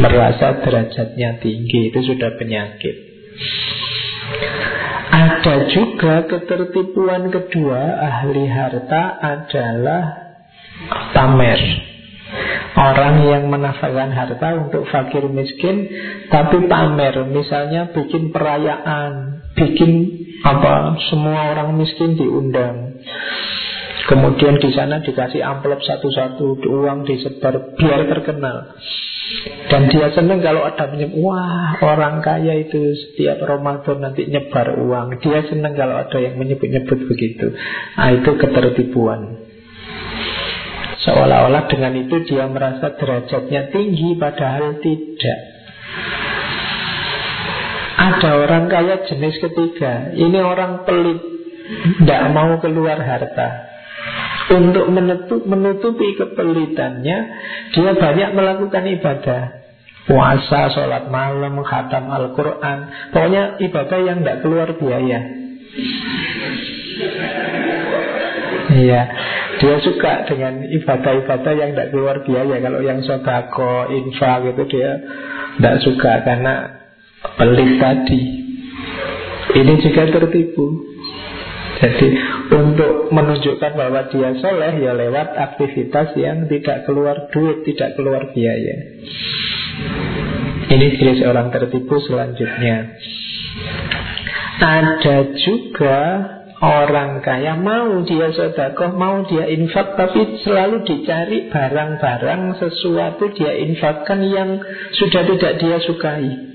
merasa derajatnya tinggi itu sudah penyakit. Ada juga ketertipuan kedua ahli harta adalah pamer. Orang yang menafkakan harta untuk fakir miskin Tapi pamer Misalnya bikin perayaan Bikin apa Semua orang miskin diundang. Kemudian di sana dikasih amplop satu-satu Uang disebar biar terkenal. Dan dia senang kalau ada menyebut Wah orang kaya itu setiap Ramadan nanti nyebar uang. Dia senang kalau ada yang menyebut-nyebut begitu. Nah itu ketertipuan Seolah-olah dengan itu dia merasa derajatnya tinggi Padahal tidak. Ada orang kaya jenis ketiga. Ini orang pelit Tidak mau keluar harta. Untuk menutup, menutupi kepelitannya Dia banyak melakukan ibadah. Puasa, sholat malam, khatam Al-Quran. Pokoknya ibadah yang tidak keluar biaya Iya Dia suka dengan ibadah-ibadah yang tidak keluar biaya Kalau yang sodako, infak gitu Dia tidak suka karena pelit tadi Ini juga tertipu jadi untuk menunjukkan bahwa dia soleh ya lewat aktivitas yang tidak keluar duit, tidak keluar biaya. Ini jenis orang tertipu selanjutnya. Ada juga orang kaya mau dia sodakoh, mau dia infak, tapi selalu dicari barang-barang sesuatu dia infakkan yang sudah tidak dia sukai.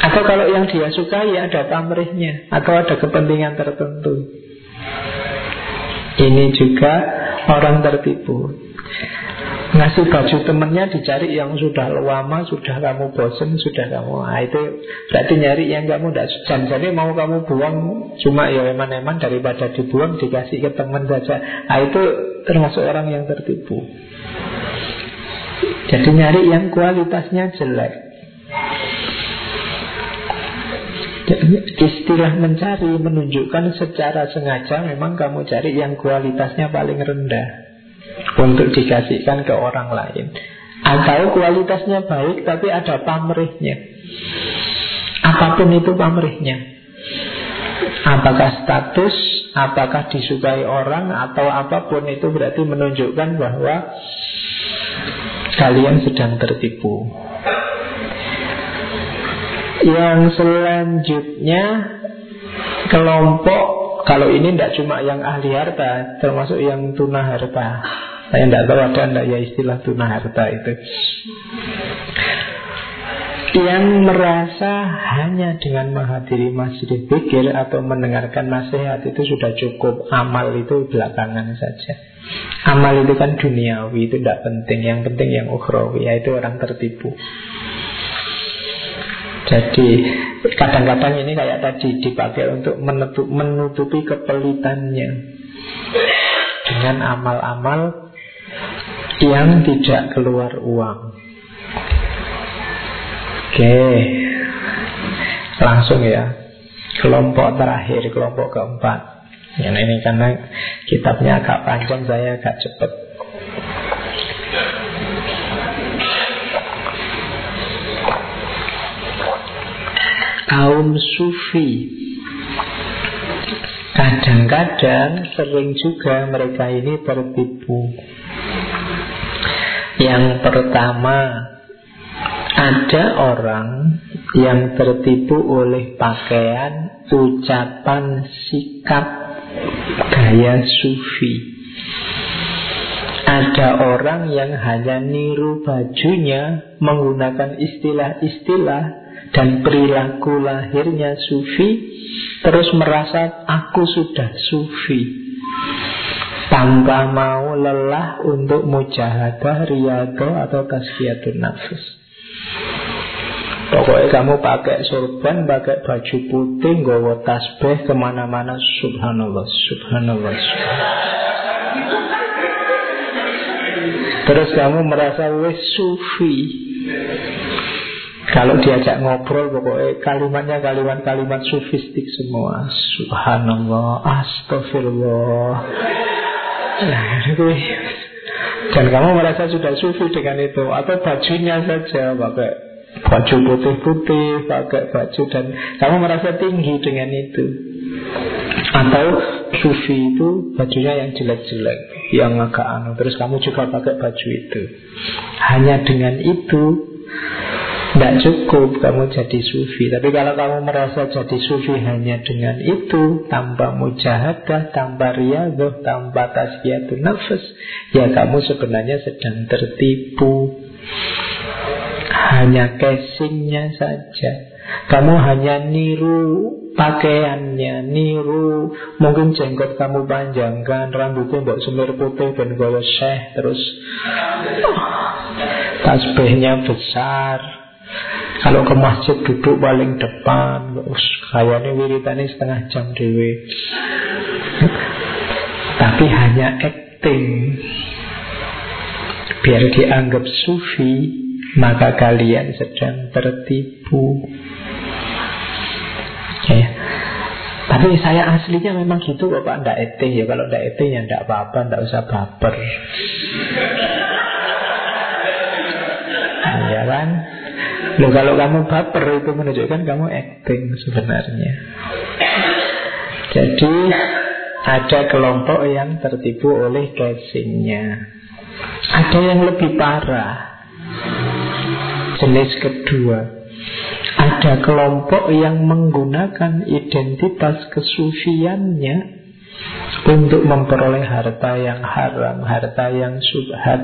Atau kalau yang dia sukai ada pamrihnya Atau ada kepentingan tertentu Ini juga orang tertipu Ngasih baju temennya dicari yang sudah lama Sudah kamu bosen Sudah kamu nah, Itu berarti nyari yang kamu tidak jam Jadi mau kamu buang Cuma ya eman-eman daripada dibuang Dikasih ke teman saja. Nah, Itu termasuk orang yang tertipu. Jadi nyari yang kualitasnya jelek. Istilah mencari menunjukkan secara sengaja memang kamu cari yang kualitasnya paling rendah untuk dikasihkan ke orang lain. Atau kualitasnya baik tapi ada pamrihnya. Apa pun itu pamrihnya. Apakah status, apakah disukai orang atau apa pun itu berarti menunjukkan bahwa kalian sedang tertipu. Yang selanjutnya kelompok kalau ini tidak cuma yang ahli harta, termasuk yang tuna harta. Saya tidak tahu ada tidak ya istilah tuna harta itu. Yang merasa hanya dengan menghadiri masjid pikir atau mendengarkan nasihat itu sudah cukup Amal itu belakangan saja Amal itu kan duniawi, itu tidak penting Yang penting yang ukhrawi, yaitu orang tertipu jadi kadang-kadang ini kayak tadi dipakai untuk menutup, menutupi kepelitannya dengan amal-amal yang tidak keluar uang. Oke, langsung ya kelompok terakhir, kelompok keempat. Yang ini karena kitabnya agak panjang, saya agak cepat. Kaum sufi Kadang-kadang sering juga mereka ini tertipu Yang pertama, ada orang yang tertipu oleh pakaian, ucapan, sikap, gaya sufi. Ada orang yang hanya niru bajunya menggunakan istilah-istilah dan perilaku lahirnya sufi, terus merasa aku sudah sufi tanpa mau lelah untuk mujahadah, riyadho atau tasfiyatun nafas. Pokoknya kamu pakai sorban, pakai baju putih, nggawa tasbih ke mana-mana, subhanallah, subhanallah, subhanallah. Terus kamu merasa wes sufi. Kalau diajak ngobrol pokoknya kalimatnya kalimat-kalimat sufistik semua. Subhanallah, astagfirullah. Dan kamu merasa sudah sufi dengan itu Atau bajunya saja pakai baju putih-putih, pakai baju dan kamu merasa tinggi dengan itu. Atau sufi itu bajunya yang jelek-jelek, yang agak anu, terus kamu juga pakai baju itu. Hanya dengan itu tidak cukup kamu jadi sufi. Tapi kalau kamu merasa jadi sufi hanya dengan itu Tanpa mujahadah, tanpa riadah, tanpa tasbiyatun nafas Ya kamu sebenarnya sedang tertipu. Hanya casingnya saja. Kamu hanya niru pakaiannya Niru Mungkin jenggot kamu panjangkan Rambutnya mbak semir putih dan gaya syekh Terus. Tasbihnya besar Kalau ke masjid duduk paling depan Kayaknya wiritannya setengah jam dewe Tapi hanya acting Biar dianggap sufi maka kalian sedang tertipu. Ya. Tapi saya aslinya memang gitu kok Pak, ndak eting ya. Kalau ndak eting ya ndak apa-apa, ndak usah baper. Ya kan? Loh kalau kamu baper itu menunjukkan kamu acting sebenarnya. Jadi ada kelompok yang tertipu oleh casingnya. Ada yang lebih parah. Jenis kedua Ada kelompok yang menggunakan identitas kesufiannya Untuk memperoleh harta yang haram Harta yang subhat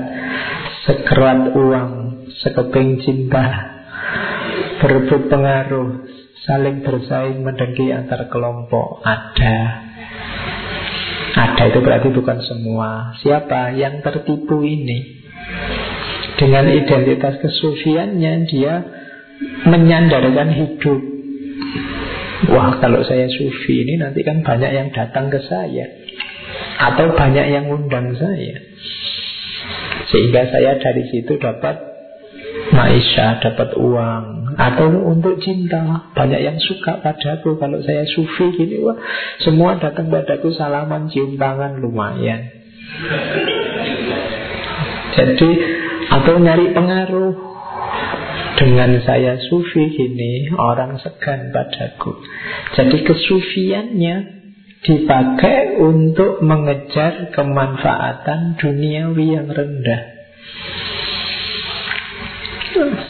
Sekerat uang Sekeping cinta Berebut pengaruh Saling bersaing mendengki antar kelompok. Ada. Ada itu berarti bukan semua. Siapa yang tertipu ini? Dengan identitas kesufiannya dia menyandarkan hidup. Wah kalau saya sufi ini nanti kan banyak yang datang ke saya. Atau banyak yang undang saya. Sehingga saya dari situ dapat Maisha, dapat uang. Atau untuk cinta. Banyak yang suka padaku. Kalau saya sufi gini Wah semua datang padaku salaman cium tangan lumayan. Jadi atau nyari pengaruh. Dengan saya sufi gini Orang segan padaku. Jadi kesufiannya Dipakai untuk mengejar kemanfaatan duniawi yang rendah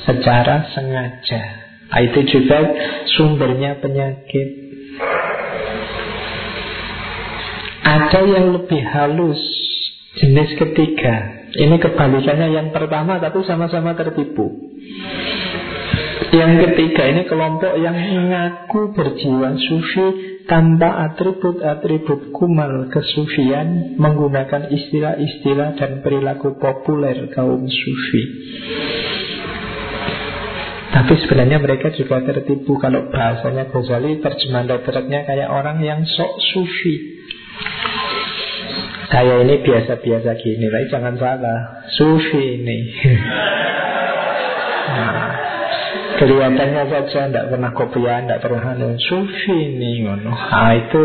Secara sengaja nah, Itu juga sumbernya penyakit Ada yang lebih halus Jenis ketiga ini kebalikannya yang pertama tapi sama-sama tertipu. Yang ketiga ini kelompok yang mengaku berjiwa sufi tanpa atribut-atribut kumal kesufian menggunakan istilah-istilah dan perilaku populer kaum sufi. Tapi sebenarnya mereka juga tertipu kalau bahasanya Ghazali terjemahan letternya kayak orang yang sok sufi. Saya ini biasa-biasa gini, tapi jangan salah. Sufi ini. nah, kelihatannya saja tidak pernah kopian, tidak pernah anu. Sufi ini. Nah, itu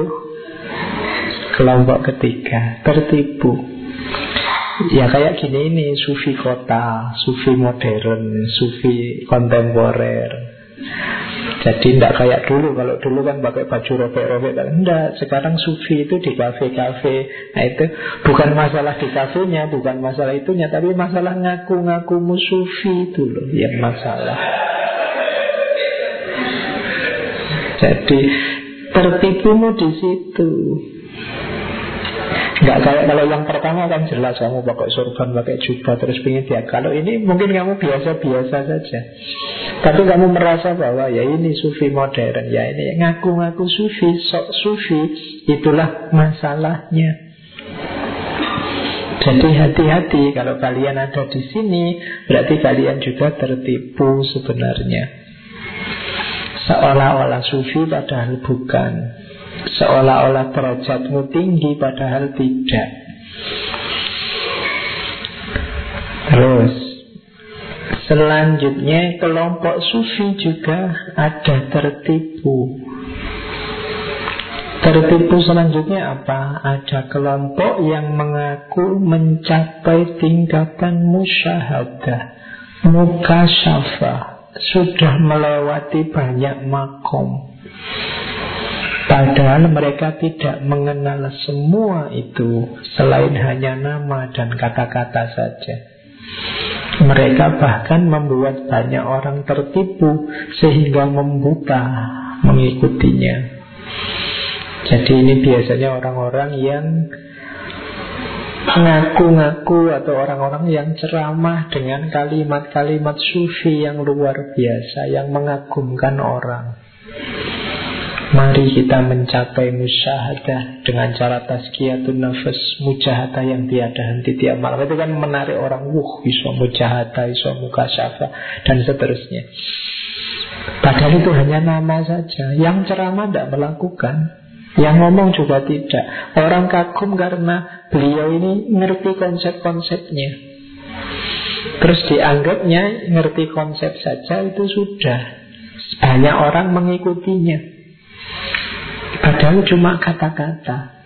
kelompok ketiga, tertipu. Ya kayak gini ini sufi kota, sufi modern, sufi kontemporer. Jadi tidak kayak dulu Kalau dulu kan pakai baju robek-robek Tidak, sekarang sufi itu di kafe-kafe. Nah itu bukan masalah di kafenya Bukan masalah itunya Tapi masalah ngaku-ngaku sufi itu loh Yang masalah. Jadi tertipumu di situ Enggak kayak kalau yang pertama kan jelas kamu pakai sorban, pakai jubah terus pingin dia. Kalau ini mungkin kamu biasa-biasa saja. Tapi kamu merasa bahwa ya ini sufi modern, ya ini ngaku-ngaku sufi, sok sufi, itulah masalahnya. Jadi hati-hati kalau kalian ada di sini, berarti kalian juga tertipu sebenarnya. Seolah-olah sufi padahal bukan. Seolah-olah derajatmu tinggi padahal tidak. Terus Selanjutnya kelompok sufi juga ada tertipu. Tertipu selanjutnya apa? Ada kelompok yang mengaku mencapai tingkatan musyahadah Mukasyafah Sudah melewati banyak makom Padahal mereka tidak mengenal semua itu Selain hanya nama dan kata-kata saja. Mereka bahkan membuat banyak orang tertipu Sehingga membuta mengikutinya. Jadi ini biasanya orang-orang yang Ngaku-ngaku atau orang-orang yang ceramah dengan kalimat-kalimat sufi yang luar biasa Yang mengagumkan orang Mari kita mencapai musyahadah dengan cara tazkiyatun nafas mujahadah yang tiada henti tiap malam. Itu kan menarik orang wuh bisa mujahadah bisa mukasyafa dan seterusnya. Padahal itu hanya nama saja. Yang ceramah tidak melakukan yang ngomong juga tidak. Orang kagum karena beliau ini ngerti konsep-konsepnya. Terus dianggapnya ngerti konsep saja itu sudah. Banyak orang mengikutinya Padahal cuma kata-kata.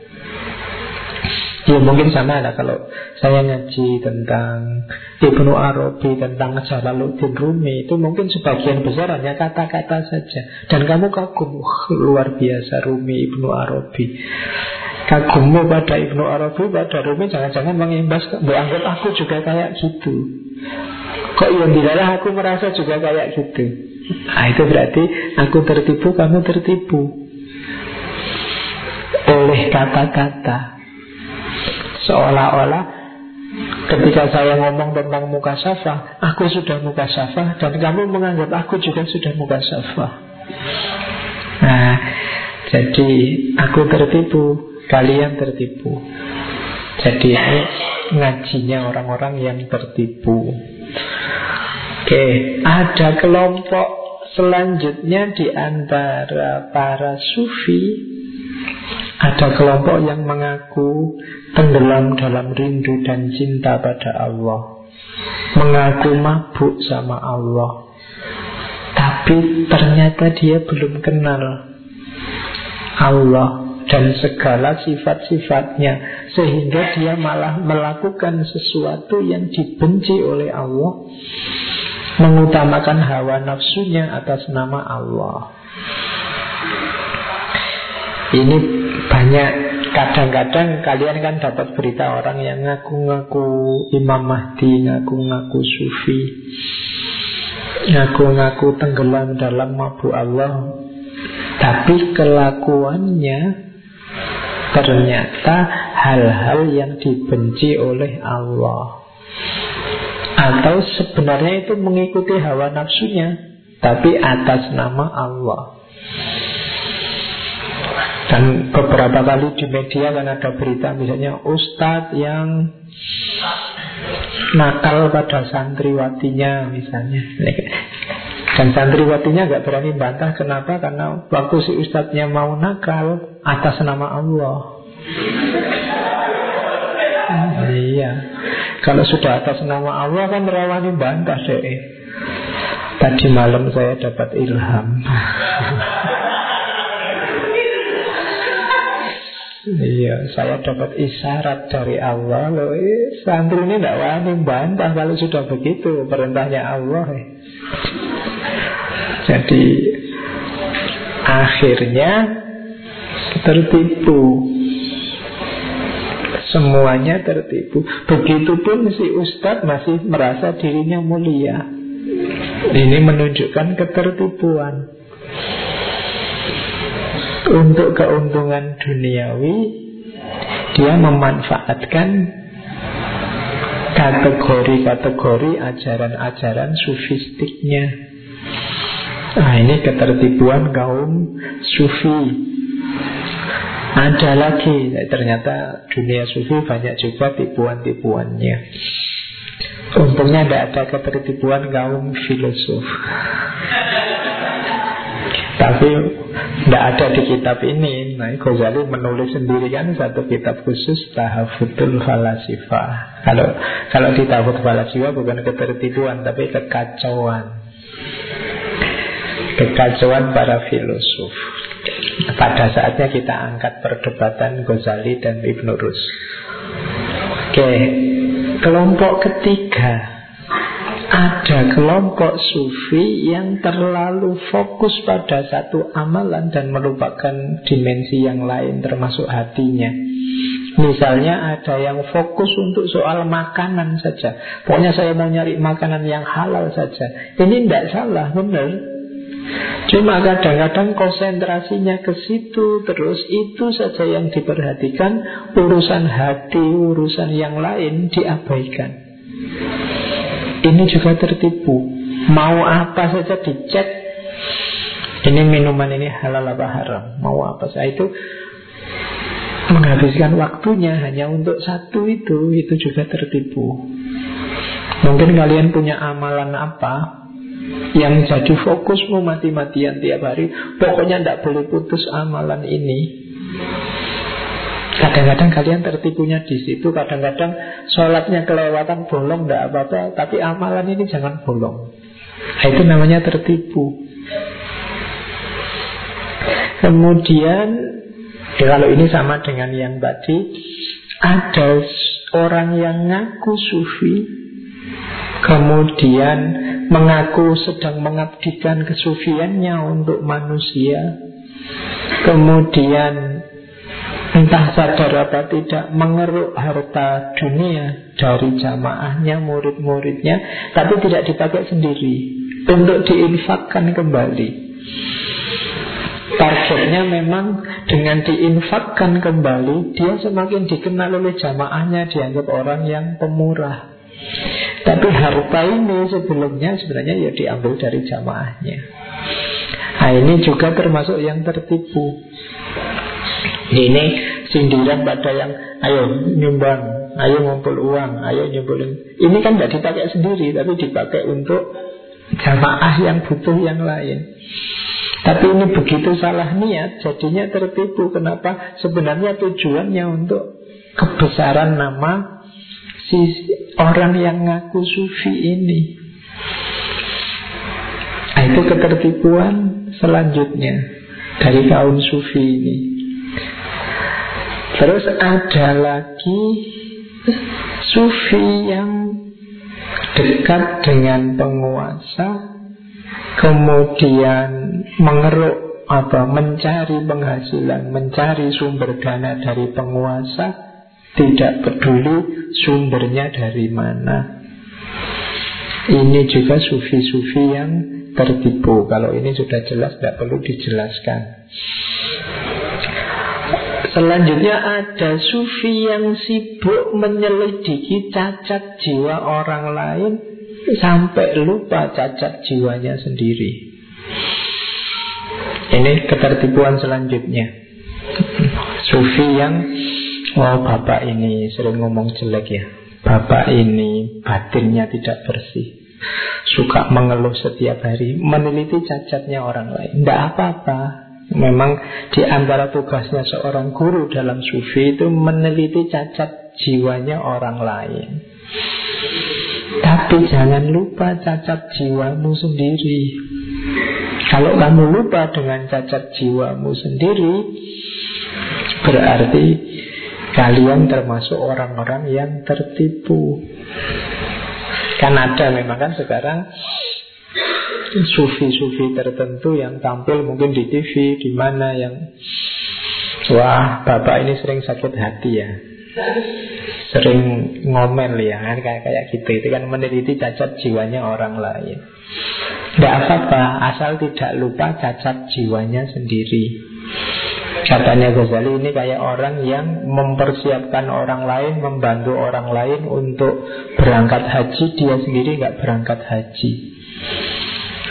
Ya mungkin sama lah kalau saya ngaji tentang Ibnu Arabi tentang Jalaluddin Rumi itu mungkin sebagian besar hanya kata-kata saja. Dan kamu kagum luar biasa Rumi Ibnu Arabi. Kagummu pada Ibnu Arabi pada Rumi jangan-jangan mengimbas anggap aku juga kayak gitu. Kok yang dilarang aku merasa juga kayak gitu? Nah itu berarti aku tertipu kamu tertipu oleh kata-kata. Seolah-olah Ketika saya ngomong tentang muka safa Aku sudah muka safa Dan kamu menganggap aku juga sudah muka safa Nah Jadi aku tertipu Kalian tertipu. Jadi ini ngajinya orang-orang yang tertipu. Oke Ada kelompok selanjutnya di antara para sufi ada kelompok yang mengaku tenggelam dalam rindu dan cinta pada Allah. Mengaku mabuk sama Allah. Tapi ternyata dia belum kenal Allah dan segala sifat-sifatnya sehingga dia malah melakukan sesuatu yang dibenci oleh Allah mengutamakan hawa nafsunya atas nama Allah ini banyak kadang-kadang kalian kan dapat berita orang yang ngaku-ngaku Imam Mahdi, ngaku-ngaku Sufi, ngaku-ngaku tenggelam dalam mabuk Allah, tapi kelakuannya ternyata hal-hal yang dibenci oleh Allah. Atau sebenarnya itu mengikuti hawa nafsunya, tapi atas nama Allah. Dan beberapa kali di media kan ada berita misalnya Ustadz yang nakal pada santriwatinya misalnya. Dan santriwatinya nggak berani bantah kenapa? Karena waktu si ustadznya mau nakal atas nama Allah. Hmm, iya. Kalau sudah atas nama Allah kan rawani bantah deh tadi malam saya dapat ilham Iya, saya dapat isyarat dari Allah loh. Eh, santri ini tidak wani bantah kalau sudah begitu perintahnya Allah. Eh. Jadi Akhirnya tertipu Semuanya tertipu Begitupun si ustadz masih merasa dirinya mulia Ini menunjukkan ketertipuan Untuk keuntungan duniawi Dia memanfaatkan Kategori-kategori ajaran-ajaran sufistiknya. Nah ini ketertipuan kaum sufi. Ada lagi Ternyata dunia sufi banyak juga tipuan-tipuannya. Untungnya tidak ada ketertipuan kaum filosof. Tapi tidak ada di kitab ini. Nah Ghazali menulis sendiri kan Satu kitab khusus Tahafutul Falasifa. Kalau kalau di Tahafut Falasifa bukan ketertipuan Tapi kekacauan. Kekacauan para filosof. Pada saatnya kita angkat perdebatan Ghazali dan Ibn Rus. Oke, kelompok ketiga ada kelompok sufi yang terlalu fokus pada satu amalan dan melupakan dimensi yang lain termasuk hatinya. Misalnya ada yang fokus untuk soal makanan saja. Pokoknya saya mau nyari makanan yang halal saja. Ini tidak salah, benar. Cuma kadang-kadang konsentrasinya ke situ Terus itu saja yang diperhatikan Urusan hati, urusan yang lain diabaikan Ini juga tertipu. Mau apa saja dicek Ini minuman ini halal apa haram? Mau apa saja. Itu Menghabiskan waktunya hanya untuk satu itu. Itu juga tertipu. Mungkin kalian punya amalan apa yang jadi fokusmu mati-matian tiap hari? Pokoknya tidak boleh putus amalan ini Kadang-kadang kalian tertipunya di situ Kadang-kadang sholatnya kelewatan bolong tidak apa-apa. Tapi amalan ini jangan bolong. Nah, Itu namanya tertipu. Kemudian ya Kalau ini sama dengan yang tadi Ada orang yang ngaku sufi Kemudian mengaku sedang mengabdikan kesufiannya untuk manusia Kemudian entah sadar apa tidak mengeruk harta dunia dari jamaahnya, murid-muridnya Tapi tidak dipakai sendiri Untuk diinfakkan kembali Targetnya memang dengan diinfakkan kembali Dia semakin dikenal oleh jamaahnya Dianggap orang yang pemurah tapi harta ini sebelumnya sebenarnya ya diambil dari jamaahnya. Nah ini juga termasuk yang tertipu. Ini sindiran pada yang ayo nyumbang, ayo ngumpul uang, ayo nyumpulin. Ini kan tidak dipakai sendiri, tapi dipakai untuk jamaah yang butuh yang lain. Tapi ini begitu salah niat, jadinya tertipu. Kenapa? Sebenarnya tujuannya untuk kebesaran nama si orang yang ngaku sufi ini. Nah, itu ketertipuan selanjutnya dari kaum sufi ini. Terus ada lagi sufi yang dekat dengan penguasa, kemudian mengeruk apa mencari penghasilan, mencari sumber dana dari penguasa, tidak peduli sumbernya dari mana. Ini juga sufi-sufi yang tertipu. Kalau ini sudah jelas tidak perlu dijelaskan Selanjutnya ada sufi yang sibuk menyelidiki cacat jiwa orang lain Sampai lupa cacat jiwanya sendiri. Ini ketertipuan selanjutnya. Sufi yang Oh bapak ini sering ngomong jelek ya. Bapak ini batinnya tidak bersih. Suka mengeluh setiap hari Meneliti cacatnya orang lain. Tidak apa-apa Memang di antara tugasnya seorang guru dalam sufi itu meneliti cacat jiwanya orang lain. Tapi jangan lupa cacat jiwamu sendiri. Kalau kamu lupa dengan cacat jiwamu sendiri, berarti Kalian termasuk orang-orang yang tertipu Kan ada memang kan sekarang sufi-sufi tertentu yang tampil mungkin di TV, di mana yang wah bapak ini sering sakit hati ya, sering ngomel ya kan kayak kayak gitu itu kan meneliti cacat jiwanya orang lain. Tidak apa-apa, asal tidak lupa cacat jiwanya sendiri. Katanya Ghazali ini kayak orang yang mempersiapkan orang lain, membantu orang lain untuk berangkat haji, dia sendiri nggak berangkat haji.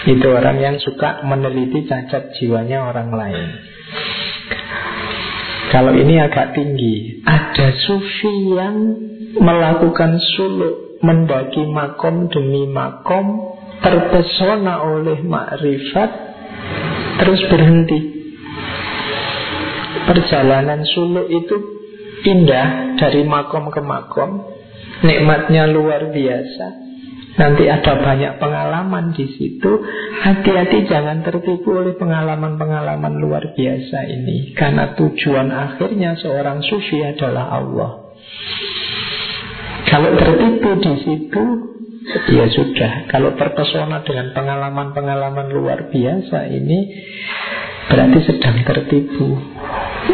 Itu orang yang suka meneliti cacat jiwanya orang lain. Kalau ini agak tinggi, ada sufi yang melakukan suluk, mendaki makom demi makom, terpesona oleh makrifat, terus berhenti. Perjalanan suluk itu indah dari makom ke makom. Nikmatnya luar biasa. Nanti ada banyak pengalaman di situ. Hati-hati jangan tertipu oleh pengalaman-pengalaman luar biasa ini. Karena tujuan akhirnya seorang sufi adalah Allah. Kalau tertipu di situ, ya sudah. Kalau terpesona dengan pengalaman-pengalaman luar biasa ini, berarti sedang tertipu.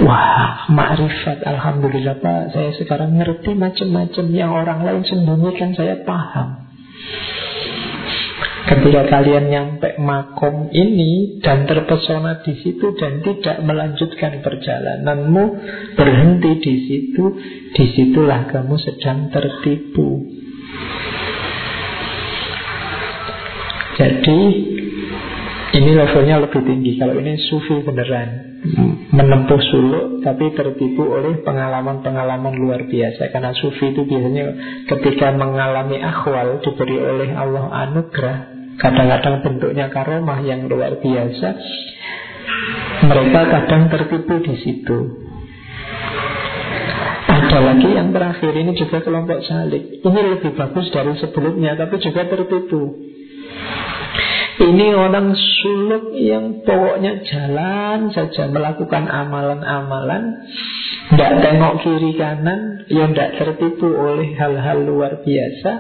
Wah, makrifat Alhamdulillah Pak Saya sekarang ngerti macam-macam Yang orang lain sembunyikan saya paham Ketika kalian nyampe makom ini Dan terpesona di situ Dan tidak melanjutkan perjalananmu Berhenti di situ Di situlah kamu sedang tertipu. Jadi Ini levelnya lebih tinggi. Kalau ini sufi beneran. Menempuh suluk tapi tertipu oleh pengalaman-pengalaman luar biasa. Karena sufi itu biasanya ketika mengalami akhwal diberi oleh Allah anugerah kadang-kadang bentuknya karomah yang luar biasa mereka kadang tertipu di situ. Ada lagi yang terakhir ini juga kelompok salik. Ini lebih bagus dari sebelumnya tapi juga tertipu ini orang suluk yang pokoknya jalan saja melakukan amalan-amalan. Tidak tengok kiri kanan Yang tidak tertipu oleh hal-hal luar biasa.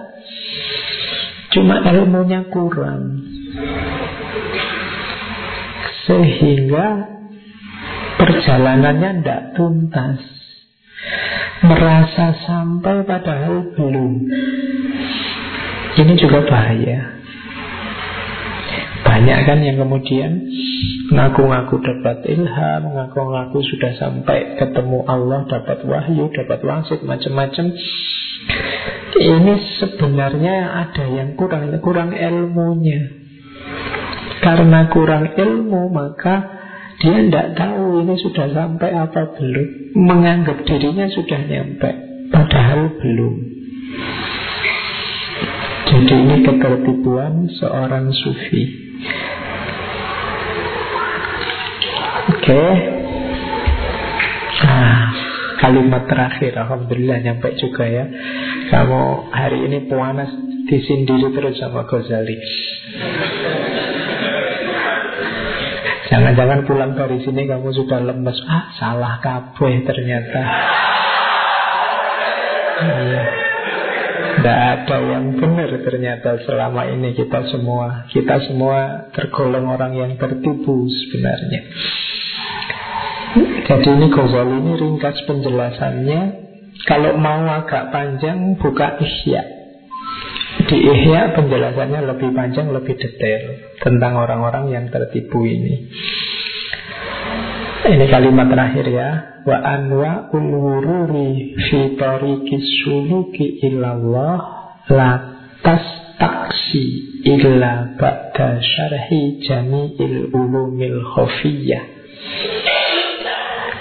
Cuma ilmunya kurang. Sehingga perjalanannya tidak tuntas. Merasa sampai padahal belum. Ini juga bahaya banyak kan yang kemudian ngaku-ngaku dapat ilham, ngaku-ngaku sudah sampai ketemu Allah, dapat wahyu, dapat wangsit, macam-macam. Ini sebenarnya ada yang kurang, kurang ilmunya. Karena kurang ilmu maka dia tidak tahu ini sudah sampai apa belum. Menganggap dirinya sudah nyampe, padahal belum. Jadi ini ketertipuan seorang sufi. Oke. Okay. Nah Kalimat terakhir Alhamdulillah nyampe juga ya. Kamu hari ini puanas Disindiri terus sama Ghazali. Jangan-jangan pulang dari sini Kamu sudah lemes. Ah salah kabeh ternyata. Iya tidak ada yang benar ternyata selama ini kita semua? Kita semua tergolong orang yang tertipu sebenarnya. Jadi ini Ghazali ini ringkas penjelasannya. Kalau mau agak panjang buka Ihya. Di Ihya penjelasannya lebih panjang, lebih detail Tentang orang-orang yang tertipu ini ini kalimat terakhir ya. Wa anwa ulururi fi tariqis suluki illallah la tas taksi illa ba'da syarhi jami'il ulumil khafiyah.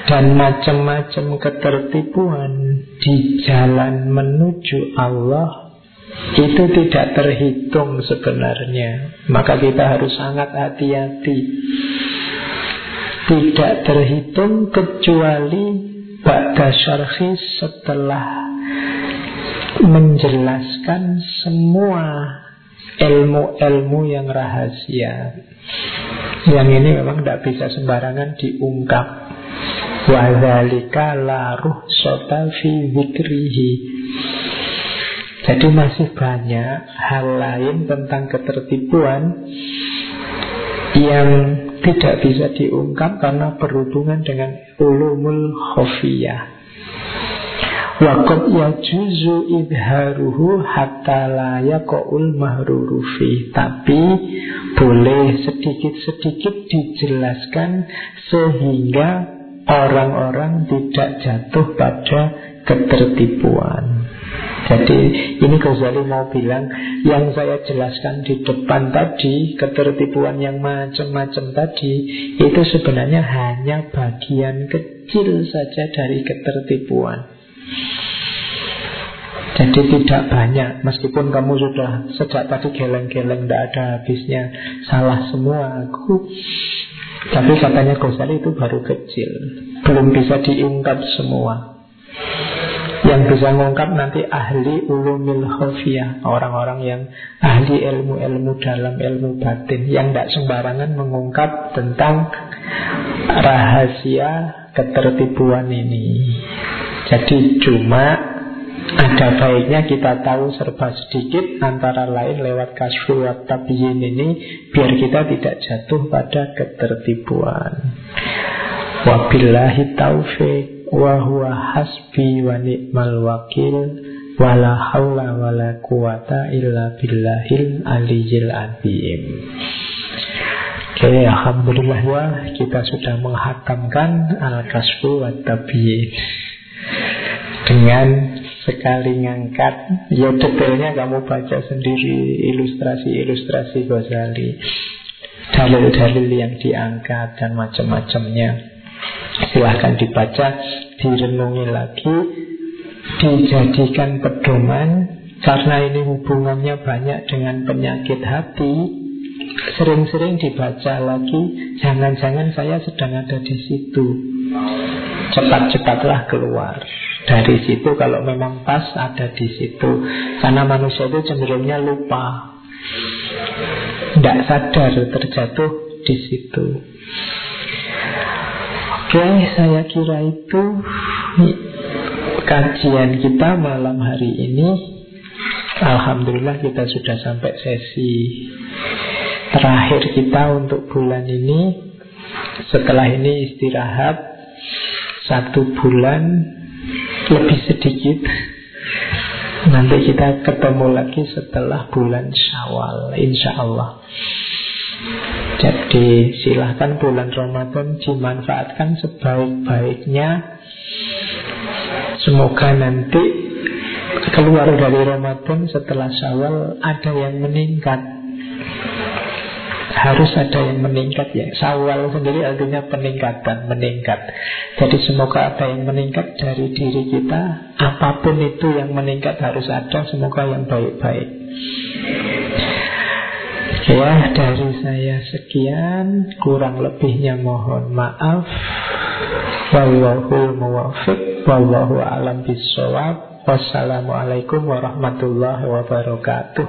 Dan macam-macam ketertipuan di jalan menuju Allah itu tidak terhitung sebenarnya. Maka kita harus sangat hati-hati tidak terhitung kecuali Ba'da syarhi setelah menjelaskan semua ilmu-ilmu yang rahasia. Yang ini memang tidak bisa sembarangan diungkap. Wadzalika la ruhsata fi. Jadi masih banyak hal lain tentang ketertipuan yang tidak bisa diungkap karena berhubungan dengan ulumul khofiyah. Wakot yajuzu idharuhu hatta la yaqaul mahrurufi Tapi boleh sedikit-sedikit dijelaskan Sehingga orang-orang tidak jatuh pada ketertipuan jadi ini Ghazali mau bilang Yang saya jelaskan di depan tadi Ketertipuan yang macam-macam tadi Itu sebenarnya hanya bagian kecil saja dari ketertipuan. Jadi tidak banyak. Meskipun kamu sudah sejak tadi geleng-geleng Tidak ada habisnya Salah semua aku. Tapi katanya Ghazali itu baru kecil. Belum bisa diungkap semua yang bisa mengungkap nanti ahli ulumil khofiyah Orang-orang yang ahli ilmu-ilmu dalam ilmu batin Yang tidak sembarangan mengungkap tentang rahasia ketertipuan ini. Jadi cuma ada baiknya kita tahu serba sedikit Antara lain lewat kasfu wa ini Biar kita tidak jatuh pada ketertipuan. Wabillahi taufiq wa huwa hasbi wa ni'mal wakil wala haula wala quwata illa billahil aliyyil azim. Oke, okay, Alhamdulillah ya kita sudah menghatamkan Al-Kasfu wa Tabiyin Dengan sekali ngangkat Ya detailnya kamu baca sendiri Ilustrasi-ilustrasi Ghazali Dalil-dalil yang diangkat dan macam-macamnya Silahkan dibaca, direnungi lagi, dijadikan pedoman karena ini hubungannya banyak dengan penyakit hati. Sering-sering dibaca lagi, jangan-jangan saya sedang ada di situ. Cepat-cepatlah keluar dari situ kalau memang pas ada di situ. Karena manusia itu cenderungnya lupa. Tidak sadar terjatuh di situ. Oke, saya kira itu kajian kita malam hari ini. Alhamdulillah kita sudah sampai sesi terakhir kita untuk bulan ini. Setelah ini istirahat satu bulan lebih sedikit. Nanti kita ketemu lagi setelah bulan Syawal, insya Allah. Jadi silahkan bulan Ramadan dimanfaatkan sebaik-baiknya. Semoga nanti keluar dari Ramadan setelah Syawal ada yang meningkat. Harus ada yang meningkat ya. Sawal sendiri artinya peningkatan Meningkat. Jadi semoga ada yang meningkat dari diri kita. Apa pun itu yang meningkat harus ada Semoga yang baik-baik Ya, dari saya sekian, kurang lebihnya mohon maaf. Wallahu muwafiq, wallahu alam bisawab. Wassalamualaikum warahmatullahi wabarakatuh.